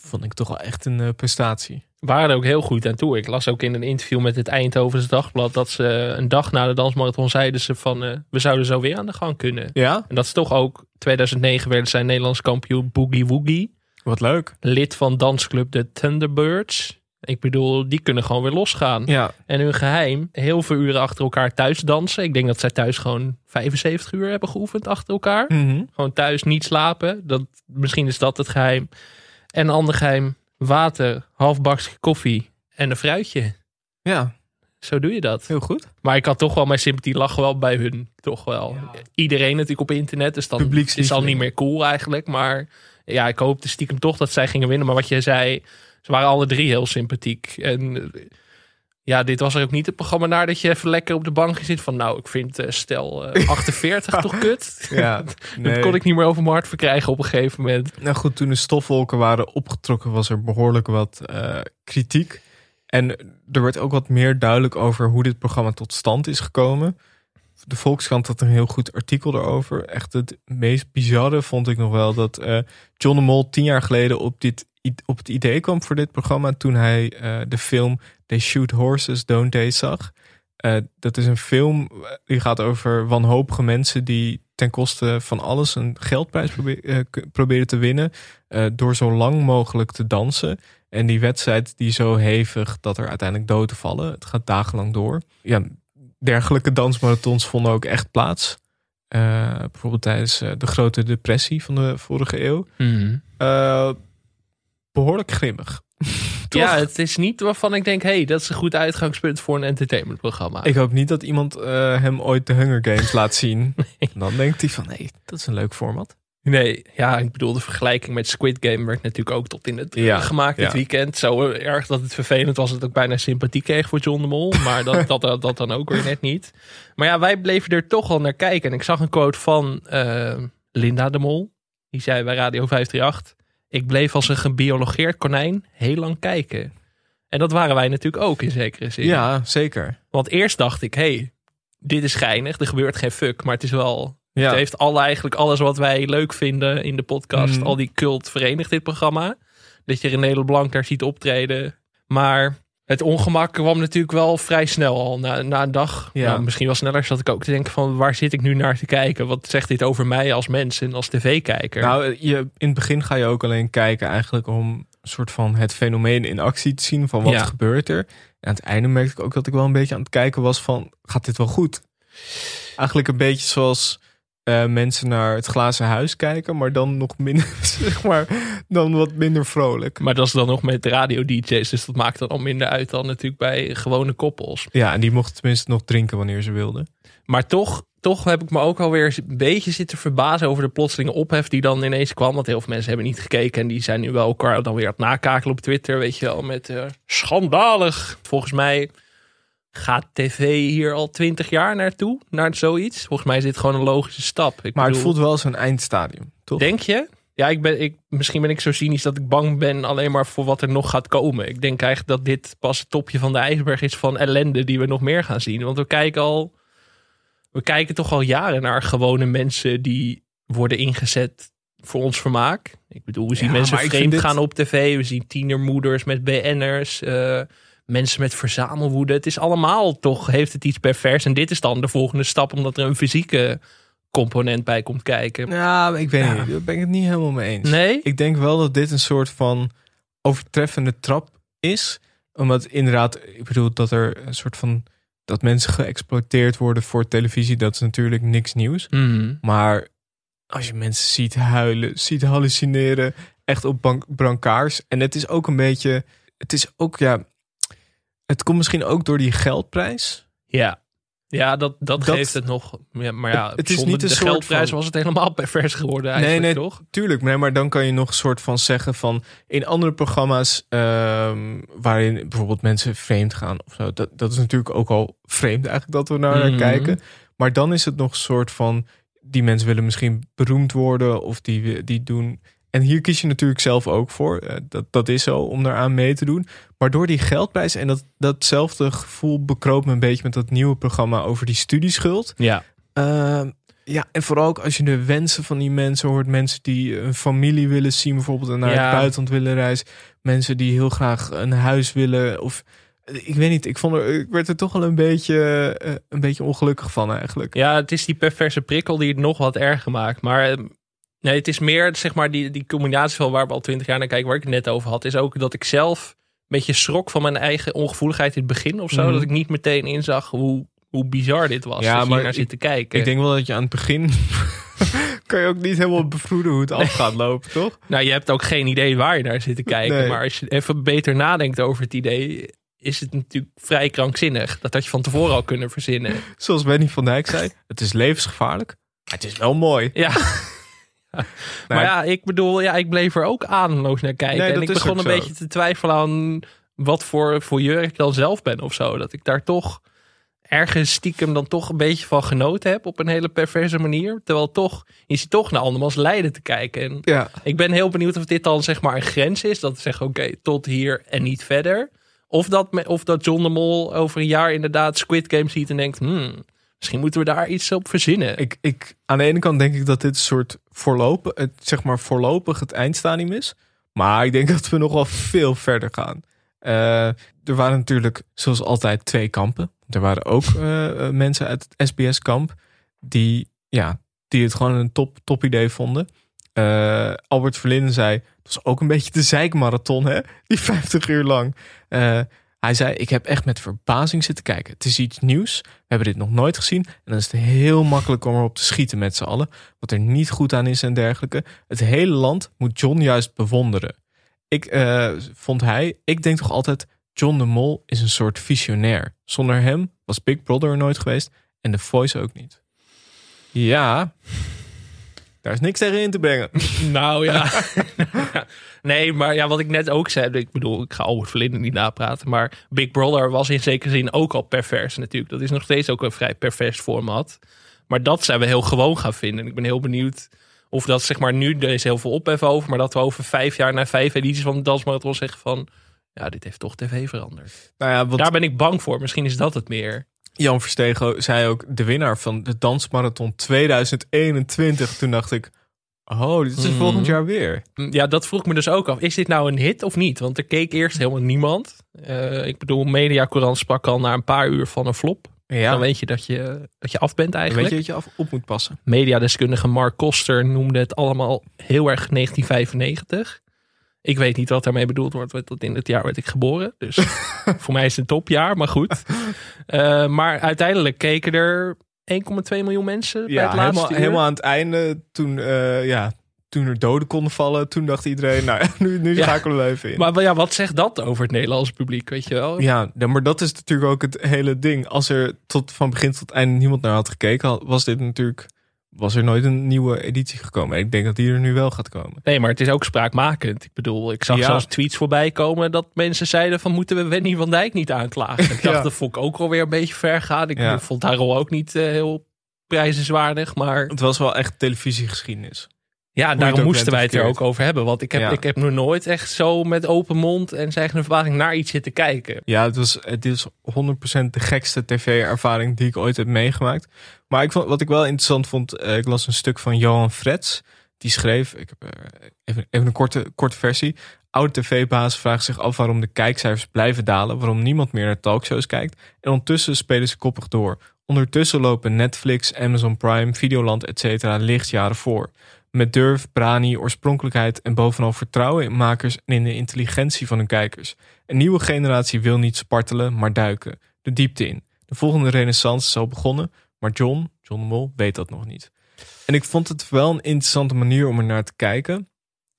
vond ik toch wel echt een eh, prestatie. Waren er ook heel goed aan toe. Ik las ook in een interview met het Eindhovense Dagblad dat ze een dag na de dansmarathon zeiden ze van eh, we zouden zo weer aan de gang kunnen. Ja? En dat is toch ook 2009 werden zij Nederlands kampioen Boogie Woogie. Wat leuk. Lid van dansclub de Thunderbirds. Ik bedoel, die kunnen gewoon weer losgaan. Ja. En hun geheim, heel veel uren achter elkaar thuis dansen. Ik denk dat zij thuis gewoon 75 uur hebben geoefend achter elkaar. Mhm. Gewoon thuis niet slapen. Dat, misschien is dat het geheim. En een ander geheim, water, half bakje koffie en een fruitje. Ja. Zo doe je dat. Heel goed. Maar ik had toch wel mijn sympathie lag wel bij hun. Toch wel. Iedereen natuurlijk op internet. Dus dan is al niet meer cool eigenlijk. Maar ja, ik hoopte stiekem toch dat zij gingen winnen. Maar wat je zei, ze waren alle drie heel sympathiek. En ja, dit was er ook niet het programma naar dat je even lekker op de bank zit van nou, ik vind eh, stel eh, 48 toch kut. Ja, nee. dat kon ik niet meer over mijn hart verkrijgen op een gegeven moment. Nou goed, toen de stofwolken waren opgetrokken, was er behoorlijk wat eh, kritiek. En er werd ook wat meer duidelijk over hoe dit programma tot stand is gekomen. De Volkskrant had een heel goed artikel erover. Echt het meest bizarre vond ik nog wel dat eh, John de Mol tien jaar geleden op, dit, op het idee kwam voor dit programma. Toen hij eh, de film They Shoot Horses, Don't They zag. Eh, dat is een film eh, die gaat over wanhopige mensen die ten koste van alles een geldprijs probe- k- proberen te winnen. door zo lang mogelijk te dansen. En die wedstrijd die zo hevig dat er uiteindelijk doden vallen. Het gaat dagenlang door. Ja, dergelijke dansmarathons vonden ook echt plaats. Bijvoorbeeld tijdens de grote depressie van de vorige eeuw. Eh, behoorlijk grimmig. Ja, het is niet waarvan ik denk, hey, dat is een goed uitgangspunt voor een entertainmentprogramma. Ik hoop niet dat iemand eh, hem ooit de Hunger Games laat zien. Dan denkt hij van, nee, dat is een leuk format. Nee, ja, ik bedoel, de vergelijking met Squid Game werd natuurlijk ook tot in het Ja, gemaakt dit ja. weekend. Zo erg dat het vervelend was dat ik bijna sympathie kreeg voor John de Mol. Maar dat, dat, dat, dat dan ook weer net niet. Maar ja, wij bleven er toch al naar kijken. En ik zag een quote van eh, Linda de Mol. Die zei bij Radio 538... Ik bleef als een gebiologeerd konijn heel lang kijken. En dat waren wij natuurlijk ook in zekere zin. Ja, zeker. Want eerst dacht ik, hey, dit is geinig. Er gebeurt geen fuck, maar het is wel... Ja. Het heeft alle, eigenlijk alles wat wij leuk vinden in de podcast. Mhm. Al die cult verenigt dit programma. Dat je René Leblanc daar ziet optreden. Maar het ongemak kwam natuurlijk wel vrij snel al. Na, na een dag, Ja. nou, misschien wel sneller, zat ik ook te denken van... waar zit ik nu naar te kijken? Wat zegt dit over mij als mens en als tv-kijker? Nou, je, in het begin ga je ook alleen kijken eigenlijk om een soort van het fenomeen in actie te zien van wat Ja. gebeurt er. En aan het einde merkte ik ook dat ik wel een beetje aan het kijken was van, gaat dit wel goed? Eigenlijk een beetje zoals eh, mensen naar het glazen huis kijken, maar dan nog minder, zeg maar, dan wat minder vrolijk. Maar dat is dan nog met radio-dj's, dus dat maakt dan al minder uit dan natuurlijk bij gewone koppels. Ja, en die mochten tenminste nog drinken wanneer ze wilden. Maar toch, toch heb ik me ook alweer een beetje zitten verbazen over de plotselinge ophef die dan ineens kwam. Want heel veel mensen hebben niet gekeken en die zijn nu wel elkaar dan weer aan het nakakelen op Twitter. Weet je wel, met eh, schandalig. Volgens mij gaat tv hier al twintig jaar naartoe, naar zoiets. Volgens mij is dit gewoon een logische stap. Ik Maar het voelt wel als een eindstadium, toch? Denk je? Ja, ik ben, ik, misschien ben ik zo cynisch dat ik bang ben alleen maar voor wat er nog gaat komen. Ik denk eigenlijk dat dit pas het topje van de ijsberg is van ellende die we nog meer gaan zien. Want we kijken al, we kijken toch al jaren naar gewone mensen die worden ingezet voor ons vermaak. Ik bedoel, we zien Ja, mensen vreemd dit- gaan op tv. We zien tienermoeders met BN'ers. eh, mensen met verzamelwoede. Het is allemaal toch, heeft het iets pervers. En dit is dan de volgende stap omdat er een fysieke component bij komt kijken. Ja, ik weet Ja. niet. Daar ben ik het niet helemaal mee eens. Nee? Ik denk wel dat dit een soort van overtreffende trap is. Omdat inderdaad, ik bedoel dat er een soort van... dat mensen geëxploiteerd worden voor televisie, dat is natuurlijk niks nieuws. Mhm. Maar als je mensen ziet huilen, ziet hallucineren, echt op brancards. En het is ook een beetje, het is ook ja, het komt misschien ook door die geldprijs. Ja. Ja, dat, dat, Dat- geeft het nog. Ja, maar ja, Het- het is niet de geldprijs van- was het helemaal pervers geworden Nee, eigenlijk, nee, toch? tuurlijk. Nee, maar dan kan je nog een soort van zeggen van... in andere programma's ehm, waarin bijvoorbeeld mensen vreemd gaan of zo... Dat, dat is natuurlijk ook al vreemd eigenlijk dat we naar Mhm. kijken. Maar dan is het nog een soort van... die mensen willen misschien beroemd worden of die, die doen... En hier kies je natuurlijk zelf ook voor. Eh, Dat, dat is zo, om daaraan mee te doen. Maar door die geldprijs en dat, datzelfde gevoel bekroop me een beetje... met dat nieuwe programma over die studieschuld. Ja. Ehm, ja, en vooral ook als je de wensen van die mensen hoort. Mensen die een familie willen zien, bijvoorbeeld en naar Ja. het buitenland willen reizen. Mensen die heel graag een huis willen. Of ik weet niet, ik, vond er, ik werd er toch wel een beetje, eh, een beetje ongelukkig van eigenlijk. Ja, het is die perverse prikkel die het nog wat erger maakt. Maar eh, nee, het is meer zeg maar die, die combinatie van waar we al twintig jaar naar kijken, waar ik het net over had, is ook dat ik zelf een beetje schrok van mijn eigen ongevoeligheid in het begin of zo. Mhm. Dat ik niet meteen inzag hoe, hoe bizar dit was. Ja, je hier naar zit te kijken. Ik denk wel dat je aan het begin kan je ook niet helemaal bevroeden hoe het af gaat lopen, toch? Nou, je hebt ook geen idee waar je naar zit te kijken. Nee. Maar als je even beter nadenkt over het idee, is het natuurlijk vrij krankzinnig. Dat had je van tevoren al kunnen verzinnen. Zoals Benny van Dijk zei, het is levensgevaarlijk, maar het is wel mooi. Ja. Maar ja, ik bedoel, ja, ik bleef er ook ademloos naar kijken. Nee, en ik begon een zo. beetje te twijfelen aan wat voor, voor jurk ik dan zelf ben of zo. Dat ik daar toch ergens stiekem dan toch een beetje van genoten heb op een hele perverse manier. Terwijl toch, je zit toch naar andermans lijden te kijken. En Ja. ik ben heel benieuwd of dit dan zeg maar een grens is. Dat zeggen, oké, tot hier en niet verder. Of dat, of dat John de Mol over een jaar inderdaad Squid Game ziet en denkt... Hmm, misschien moeten we daar iets op verzinnen. Ik, ik, aan de ene kant denk ik dat dit een soort voorlopig, het, zeg maar voorlopig het eindstadium is. Maar ik denk dat we nog wel veel verder gaan. Eh, er waren natuurlijk, zoals altijd, twee kampen. Er waren ook eh, eh, mensen uit het SBS-kamp die, ja, die het gewoon een top, top idee vonden. Eh, Albert Verlinden zei, het was ook een beetje de zeikmarathon, hè? Die 50 uur lang. Hij zei, ik heb echt met verbazing zitten kijken. Het is iets nieuws. We hebben dit nog nooit gezien. En dan is het heel makkelijk om erop te schieten met z'n allen. Wat er niet goed aan is en dergelijke. Het hele land moet John juist bewonderen. Ik eh, vond hij, ik denk toch altijd, John de Mol is een soort visionair. Zonder hem was Big Brother er nooit geweest. En The Voice ook niet. Ja, daar is niks tegen in te brengen. Nou ja. nee, maar ja, wat ik net ook zei. Ik bedoel, ik ga Albert Verlinden niet napraten. Maar Big Brother was in zekere zin ook al pervers natuurlijk. Dat is nog steeds ook een vrij pervers format. Maar dat zijn we heel gewoon gaan vinden. En ik ben heel benieuwd of dat zeg maar nu, er is heel veel ophef over. Maar dat we over vijf jaar na vijf edities van de Dansmarathon zeggen van... Ja, dit heeft toch tv veranderd. Nou ja, Daar ben ik bang voor. Misschien is dat het meer. Jan Verstegen zei ook de winnaar van de Dansmarathon 2021. Toen dacht ik, oh, dit is Mhm. volgend jaar weer. Ja, dat vroeg me dus ook af. Is dit nou een hit of niet? Want er keek eerst helemaal niemand. Eh, ik bedoel, Mediacourant sprak al na een paar uur van een flop. Ja. Dan weet je dat je, dat je af bent eigenlijk. weet je dat je af, op moet passen. Mediadeskundige Mark Koster noemde het allemaal heel erg 1995. Ik weet niet wat daarmee bedoeld wordt, want in het jaar werd ik geboren. Dus voor mij is het een topjaar, maar goed. Eh, maar uiteindelijk keken er 1,2 miljoen mensen bij Ja, het laatste helemaal, uur. helemaal aan het einde, toen, eh, ja, toen er doden konden vallen, toen dacht iedereen, nou, nu, nu Ja. schakelen we even in. Maar, ja, wat zegt dat over het Nederlandse publiek, weet je wel? Ja, maar dat is natuurlijk ook het hele ding. Als er tot, van begin tot einde niemand naar had gekeken, was dit natuurlijk, was er nooit een nieuwe editie gekomen. En ik denk dat die er nu wel gaat komen. Nee, maar het is ook spraakmakend. Ik bedoel, ik zag Ja. zelfs tweets voorbij komen dat mensen zeiden van moeten we Wendy van Dijk niet aanklagen. Ik dacht, Ja. dat vond ik ook alweer een beetje ver gaan. Ik Ja. vond haar rol ook niet eh, heel prijzenswaardig, maar Het was wel echt televisiegeschiedenis. Ja, daarom moesten wij het er ook over hebben. Want ik heb, Ja. ik heb nog nooit echt zo met open mond en zeggen verbazing naar iets zitten kijken. Ja, het was, het is 100% de gekste tv-ervaring die ik ooit heb meegemaakt. Maar ik vond, wat ik wel interessant vond, eh, ik las een stuk van Johan Frets. Die schreef, ik heb eh, even, even een korte, korte versie. Oude tv-baas vraagt zich af waarom de kijkcijfers blijven dalen. Waarom niemand meer naar talkshows kijkt. En ondertussen spelen ze koppig door. Ondertussen lopen Netflix, Amazon Prime, Videoland etc. lichtjaren voor. Met durf, brani, oorspronkelijkheid en bovenal vertrouwen in makers en in de intelligentie van hun kijkers. Een nieuwe generatie wil niet spartelen, maar duiken. De diepte in. De volgende renaissance is al begonnen, maar John, John de Mol, weet dat nog niet. En ik vond het wel een interessante manier om er naar te kijken.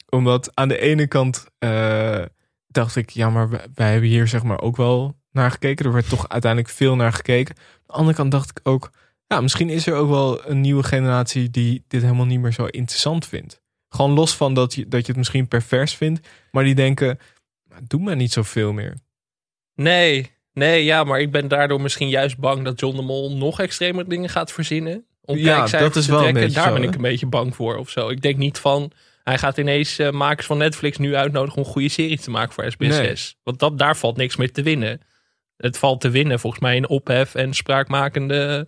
Omdat aan de ene kant eh, dacht ik, ja, maar wij, wij hebben hier zeg maar ook wel naar gekeken. Er werd toch uiteindelijk veel naar gekeken. Aan de andere kant dacht ik ook, ja, misschien is er ook wel een nieuwe generatie die dit helemaal niet meer zo interessant vindt. Gewoon los van dat je, dat je het misschien pervers vindt, maar die denken, "Nou, doe maar niet zoveel meer. Nee, nee, ja, maar ik ben daardoor misschien juist bang dat John de Mol nog extremer dingen gaat verzinnen. Om Ja, dat is wel een trekken. beetje Daar zo, ben ik een beetje bang voor of zo. Ik denk niet van, hij gaat ineens eh, makers van Netflix nu uitnodigen om een goede serie te maken voor SBS6. Nee. Want dat, daar valt niks meer te winnen. Het valt te winnen volgens mij in ophef en spraakmakende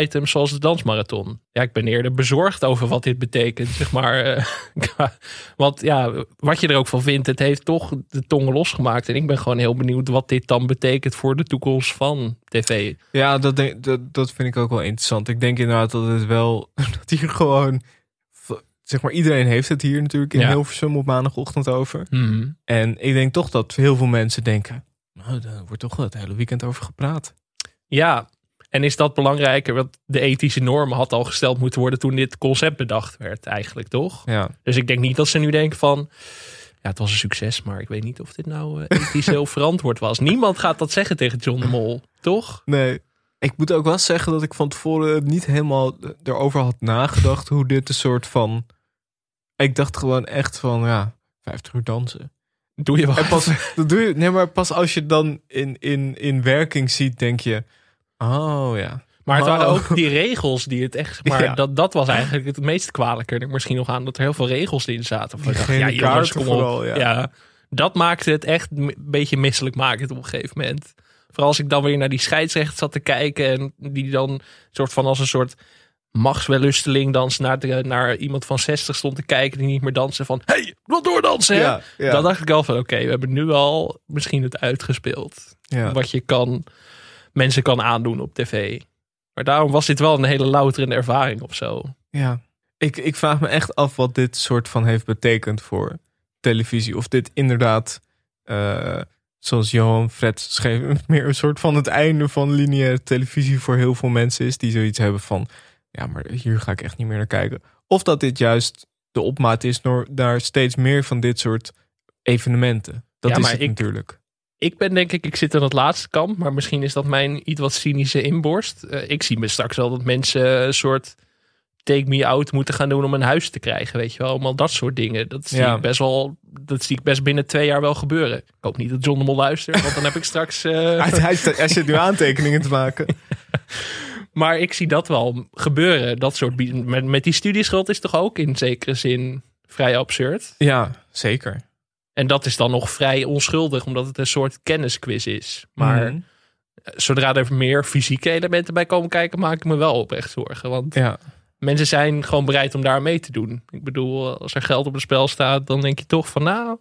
items zoals de dansmarathon. Ja, ik ben eerder bezorgd over wat dit betekent, zeg maar. eh, Want ja, wat je er ook van vindt, het heeft toch de tongen losgemaakt. En ik ben gewoon heel benieuwd wat dit dan betekent voor de toekomst van tv. Ja, dat, denk, dat, dat vind ik ook wel interessant. Ik denk inderdaad dat het wel, dat hier gewoon, zeg maar, iedereen heeft het hier natuurlijk in Ja. Hilversum op maandagochtend over. Mhm. En ik denk toch dat heel veel mensen denken, nou, daar wordt toch wel het hele weekend over gepraat. Ja, en is dat belangrijker? Want de ethische normen had al gesteld moeten worden toen dit concept bedacht werd, eigenlijk toch? Ja. Dus ik denk niet dat ze nu denken van. Ja, het was een succes, maar ik weet niet of dit nou eh, ethisch heel verantwoord was. Niemand gaat dat zeggen tegen John de Mol, toch? Nee. Ik moet ook wel zeggen dat ik van tevoren niet helemaal erover had nagedacht hoe dit een soort van. Ik dacht gewoon echt van ja, 50 uur dansen. Doe je wel. En pas, dat doe je, nee, maar pas als je dan in, in, in werking ziet, denk je. Oh ja. Maar het waren Oh. ook die regels die het echt. Maar Ja. dat, dat was eigenlijk het meest kwalijke. Er misschien nog aan dat er heel veel regels in zaten. Van, ik dacht, ja, jongens, kom op. vooral, ja. dat maakte het echt een beetje misselijk maken op een gegeven moment. Vooral als ik dan weer naar die scheidsrechter zat te kijken. En die dan soort van als een soort machtswellusteling dan naar, de, naar iemand van 60 stond te kijken die niet meer dansen. Van, hey, wat doordansen hè? Ja, ja. Dan dacht ik al van, oké, we hebben nu al misschien het uitgespeeld. Ja. Wat je kan, mensen kan aandoen op tv. Maar daarom was dit wel een hele louterende ervaring of zo. Ja. Ik, ik vraag me echt af wat dit soort van heeft betekend voor televisie. Of dit inderdaad, eh, zoals Johan Fred schreef, meer een soort van het einde van lineaire televisie voor heel veel mensen is. Die zoiets hebben van, ja, maar hier ga ik echt niet meer naar kijken. Of dat dit juist de opmaat is naar, naar steeds meer van dit soort evenementen. Dat Ja, is maar het ik- natuurlijk. Ik ben denk ik, ik zit aan het laatste kamp, maar misschien is dat mijn iets wat cynische inborst. Eh, ik zie me straks wel dat mensen een soort take me out moeten gaan doen om een huis te krijgen, weet je wel. Allemaal dat soort dingen. Dat zie Ja. ik best wel, dat zie ik best binnen twee jaar wel gebeuren. Ik hoop niet dat John de Mol luistert, want dan heb ik straks... eh, Hij, hij, zit nu aantekeningen te maken. Maar ik zie dat wel gebeuren. Dat soort met, met die studieschuld is toch ook in zekere zin vrij absurd. Ja, zeker. En dat is dan nog vrij onschuldig, omdat het een soort kennisquiz is. Maar Mhm. zodra er meer fysieke elementen bij komen kijken, maak ik me wel oprecht zorgen. Want Ja. mensen zijn gewoon bereid om daar mee te doen. Ik bedoel, als er geld op het spel staat, dan denk je toch van nou,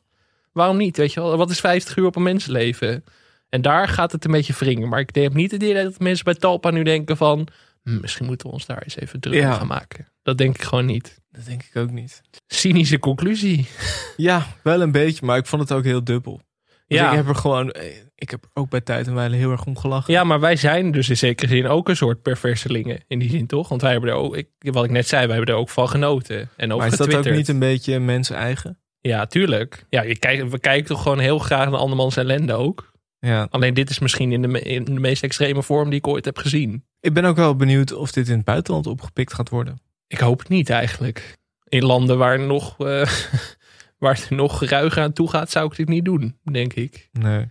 waarom niet? Weet je wel, wat is 50 uur op een mensenleven? En daar gaat het een beetje wringen. Maar ik heb niet het idee dat mensen bij Talpa nu denken van... "Hm, misschien moeten we ons daar eens even druk Ja. gaan maken. Dat denk ik gewoon niet. Dat denk ik ook niet. Cynische conclusie. Ja, wel een beetje, maar ik vond het ook heel dubbel. Dus Ja. ik heb er gewoon, eh, ik heb ook bij tijd en wijle heel erg om gelachen. Ja, maar wij zijn dus in zekere zin ook een soort perverselingen. In die zin toch? Want wij hebben er ook, ik, wat ik net zei, wij hebben er ook van genoten. En over maar is dat ook niet een beetje mensen eigen? Ja, tuurlijk. Ja, je kijkt, we kijken toch gewoon heel graag naar andermans ellende ook. Ja. Alleen dit is misschien in de, me- in de meest extreme vorm die ik ooit heb gezien. Ik ben ook wel benieuwd of dit in het buitenland opgepikt gaat worden. Ik hoop het niet eigenlijk. In landen waar, nog, eh, waar het nog ruiger aan toe gaat, zou ik dit niet doen, denk ik. Nee.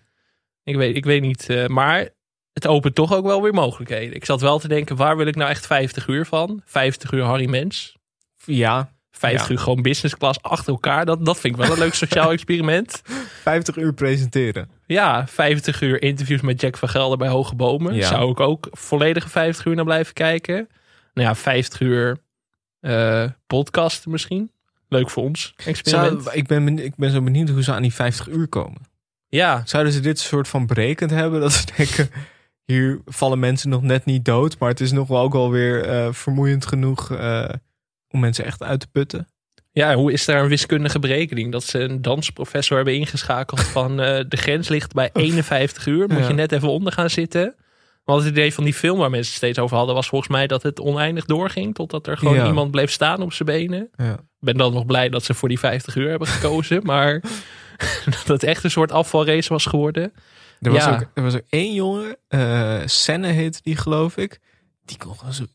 Ik weet, ik weet niet. eh, maar het opent toch ook wel weer mogelijkheden. Ik zat wel te denken, waar wil ik nou echt 50 uur van? 50 uur Harry Mens. Ja. 50 Ja. uur gewoon business class achter elkaar. Dat, dat vind ik wel een leuk sociaal experiment. 50 uur presenteren. Ja, 50 uur interviews met Jack van Gelder bij Hoge Bomen. Ja. Zou ik ook volledige 50 uur naar blijven kijken. Nou ja, 50 uur eh podcasten misschien. Leuk voor ons experiment. Zou, ik, ben, ik ben zo benieuwd hoe ze aan die 50 uur komen. Ja, Zouden ze dit soort van berekend hebben? Dat ze denken, hier vallen mensen nog net niet dood. Maar het is nog wel ook wel weer eh, vermoeiend genoeg eh, om mensen echt uit te putten. ja, hoe is daar een wiskundige berekening? Dat ze een dansprofessor hebben ingeschakeld van eh, de grens ligt bij 51 uur. Moet Ja. je net even onder gaan zitten. Want het idee van die film waar mensen steeds over hadden... was volgens mij dat het oneindig doorging... totdat er gewoon Ja. iemand bleef staan op zijn benen. Ja. Ben dan nog blij dat ze voor die 50 uur hebben gekozen. Maar dat het echt een soort afvalrace was geworden. Er was, ook, er was ook één jongen, eh Senne heette die geloof ik. Die kon,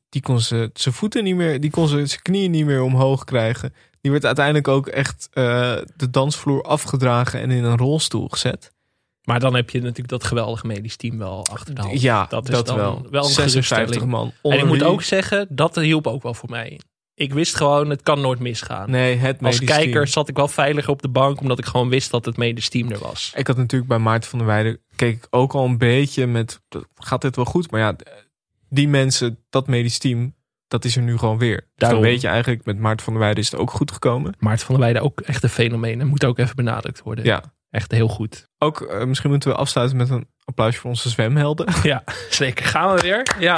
die kon ze- zijn voeten niet meer, die kon ze- zijn knieën niet meer omhoog krijgen. Die werd uiteindelijk ook echt eh, de dansvloer afgedragen en in een rolstoel gezet. Maar dan heb je natuurlijk dat geweldige medisch team wel achter de hand. Ja, dat is dat dan wel. wel een 56 geruststelling. man. En ik moet ook zeggen, dat hielp ook wel voor mij. Ik wist gewoon, het kan nooit misgaan. Nee, het Als kijker team. zat ik wel veiliger op de bank, omdat ik gewoon wist dat het medisch team er was. Ik had natuurlijk bij Maarten van der Weijden, keek ik ook al een beetje met, gaat dit wel goed? Maar ja, die mensen, dat medisch team, dat is er nu gewoon weer. Dus dan Daarom. weet je eigenlijk, met Maarten van der Weijden is het ook goed gekomen. Maarten van der Weijden ook echt een fenomeen. En moet ook even benadrukt worden. Ja. Echt heel goed. Ook, eh, misschien moeten we afsluiten met een applaus voor onze zwemhelden. Ja, zeker. Gaan we weer? Ja.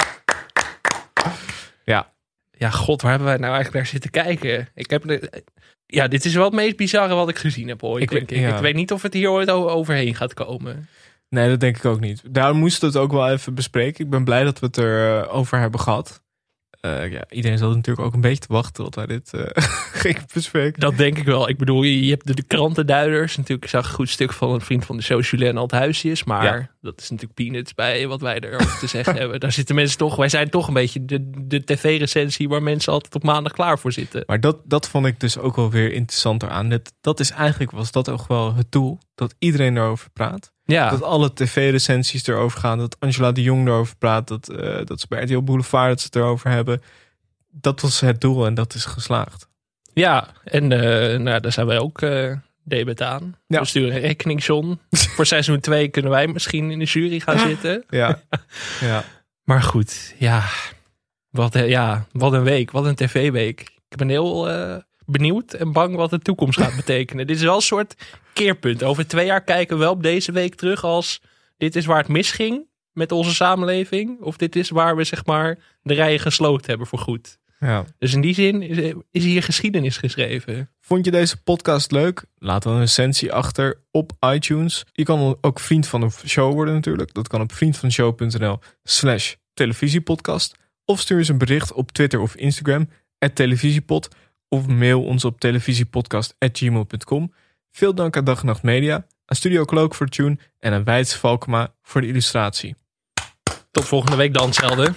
Ja. Ja, god, waar hebben wij nou eigenlijk naar zitten kijken? Ik heb de, ja, dit is wel het meest bizarre wat ik gezien heb ooit, Ik denk ik. ja. Ik weet niet of het hier ooit overheen gaat komen. Nee, dat denk ik ook niet. Daar moesten we het ook wel even bespreken. Ik ben blij dat we het erover over hebben gehad. Eh, ja, iedereen zat natuurlijk ook een beetje te wachten tot wij dit eh gingen bespreken. Dat denk ik wel. Ik bedoel, je je hebt de, de krantenduiders. Natuurlijk ik zag een goed stuk van een vriend van de show, Julien Althuisjes. Maar Ja. dat is natuurlijk peanuts bij wat wij erover te zeggen hebben. Daar zitten mensen toch... Wij zijn toch een beetje de, de tv-recensie waar mensen altijd op maandag klaar voor zitten. Maar dat, dat vond ik dus ook wel weer interessanter aan. Dat, dat is eigenlijk, was dat ook wel het doel. Dat iedereen erover praat. Ja. Dat alle tv-recensies erover gaan. Dat Angela de Jong erover praat. Dat, eh, dat ze bij RTL Boulevard dat ze het erover hebben. Dat was het doel en dat is geslaagd. Ja, en eh, nou, daar zijn wij ook eh debet aan. Ja. We sturen een rekening, John. Voor seizoen 2 kunnen wij misschien in de jury gaan zitten. Ja. ja. Maar goed, ja. Wat, ja, wat een week. Wat een tv-week. Ik ben heel benieuwd en bang wat de toekomst gaat betekenen. dit is wel een soort keerpunt. Over twee jaar kijken we wel op deze week terug als... dit is waar het misging met onze samenleving. Of dit is waar we zeg maar de rijen gesloten hebben voor goed. Ja. Dus in die zin is, is hier geschiedenis geschreven. Vond je deze podcast leuk? Laat dan een recensie achter op iTunes. Je kan ook vriend van de show worden natuurlijk. Dat kan op vriendvandeshow.nl slash televisiepodcast. Of stuur eens een bericht op Twitter of Instagram, televisiepod. Of mail ons op televisiepodcast.gmail.com. Veel dank aan Dag Nacht Media, aan Studio Cloak voor tune en aan Wijts Valkema voor de illustratie. Tot volgende week dan, Zelden.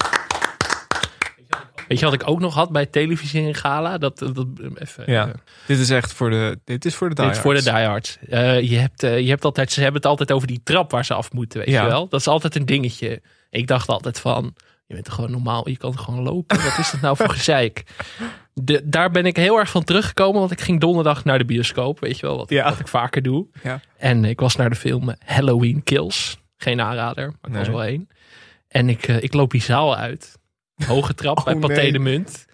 Weet je wat ik ook nog had bij televisie in Gala? Dat, dat, even, Ja, eh, dit is echt voor de, dit is voor de Dit is voor de diehards. diehards. Eh, je, hebt, eh, je hebt altijd, ze hebben het altijd over die trap waar ze af moeten, weet Ja. je wel? Dat is altijd een dingetje. Ik dacht altijd van, je bent gewoon normaal, je kan gewoon lopen. Wat is dat nou voor gezeik? De, daar ben ik heel erg van teruggekomen, want ik ging donderdag naar de bioscoop, weet je wel, wat, wat ik vaker doe. Ja. En ik was naar de film Halloween Kills. Geen aanrader, maar ik was Nee. wel één. En ik, eh, ik loop die zaal uit. Hoge trap bij Oh, Pathé nee. de Munt.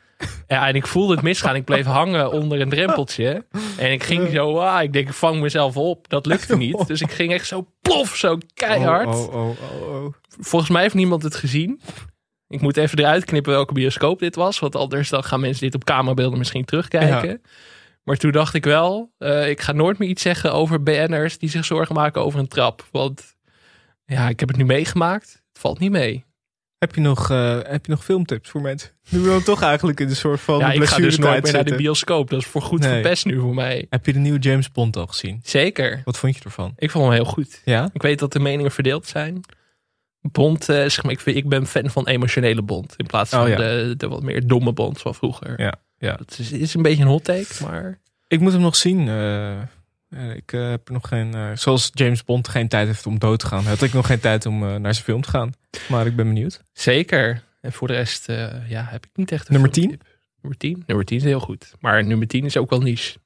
Ja, en ik voelde het misgaan. Ik bleef hangen onder een drempeltje. En ik ging zo, ah, ik denk, ik vang mezelf op. Dat lukte niet. Dus ik ging echt zo plof, zo keihard. Oh, oh, oh, oh, oh. Volgens mij heeft niemand het gezien. Ik moet even eruit knippen welke bioscoop dit was. Want anders dan gaan mensen dit op camerabeelden misschien terugkijken. Maar toen dacht ik wel, eh, ik ga nooit meer iets zeggen over BN'ers die zich zorgen maken over een trap. Want ja, ik heb het nu meegemaakt. Het valt niet mee. Heb je nog, eh, heb je nog filmtips voor mensen? Nu we dan toch eigenlijk in de soort van ja, ik ga dus nooit meer naar de bioscoop. Dat is voor goed Nee. verpest nu voor mij. Heb je de nieuwe James Bond al gezien? Zeker. Wat vond je ervan? Ik vond hem heel goed. Ja? Ik weet dat de meningen verdeeld zijn. Bond, eh, zeg maar, ik, vind- ik ben fan van emotionele Bond. In plaats van Oh, ja. de, de wat meer domme Bond van vroeger. Ja, ja. Dat is, is een beetje een hot take, maar... Ik moet hem nog zien. eh, eh, ik eh, heb nog geen... eh, zoals James Bond geen tijd heeft om dood te gaan... had ik nog geen tijd om eh, naar zijn film te gaan. Maar ik ben benieuwd. Zeker. En voor de rest eh, ja, heb ik niet echt een Nummer filmtip. Nummer 10? Nummer 10 is heel goed. Maar nummer 10 is ook wel niche.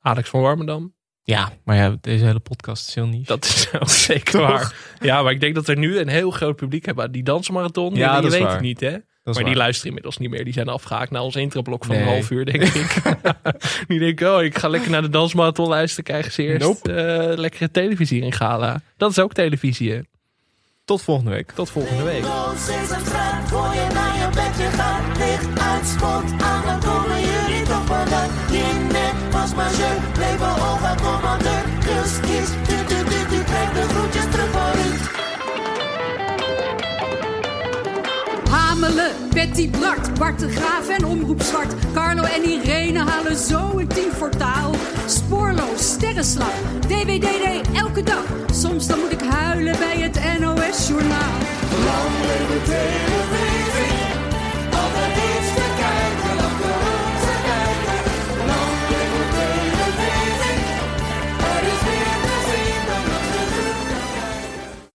Alex van Warmerdam. Ja, maar ja, deze hele podcast is heel niche. Dat is ook zeker Toch? waar. Ja, maar ik denk dat er nu een heel groot publiek hebben. Die dansmarathon, Ja, ja, dat je weet waar. het niet hè. maar die waar. luisteren inmiddels niet meer. Die zijn afgehaakt naar ons introblok van een half uur, denk ik. die denken, oh, ik ga lekker naar de dansmarathon luisteren. Krijgen ze eerst eh, lekkere televisie in Gala. Dat is ook televisie, hè. Tot volgende week. Tot volgende week. Ons is een Betty Bart, Bart de Graaf en Omroep Zwart. Carlo en Irene halen zo een team voor taal. Spoorloos, sterrenslag, DWDD elke dag. Soms dan moet ik huilen bij het NOS-journaal. Lang leven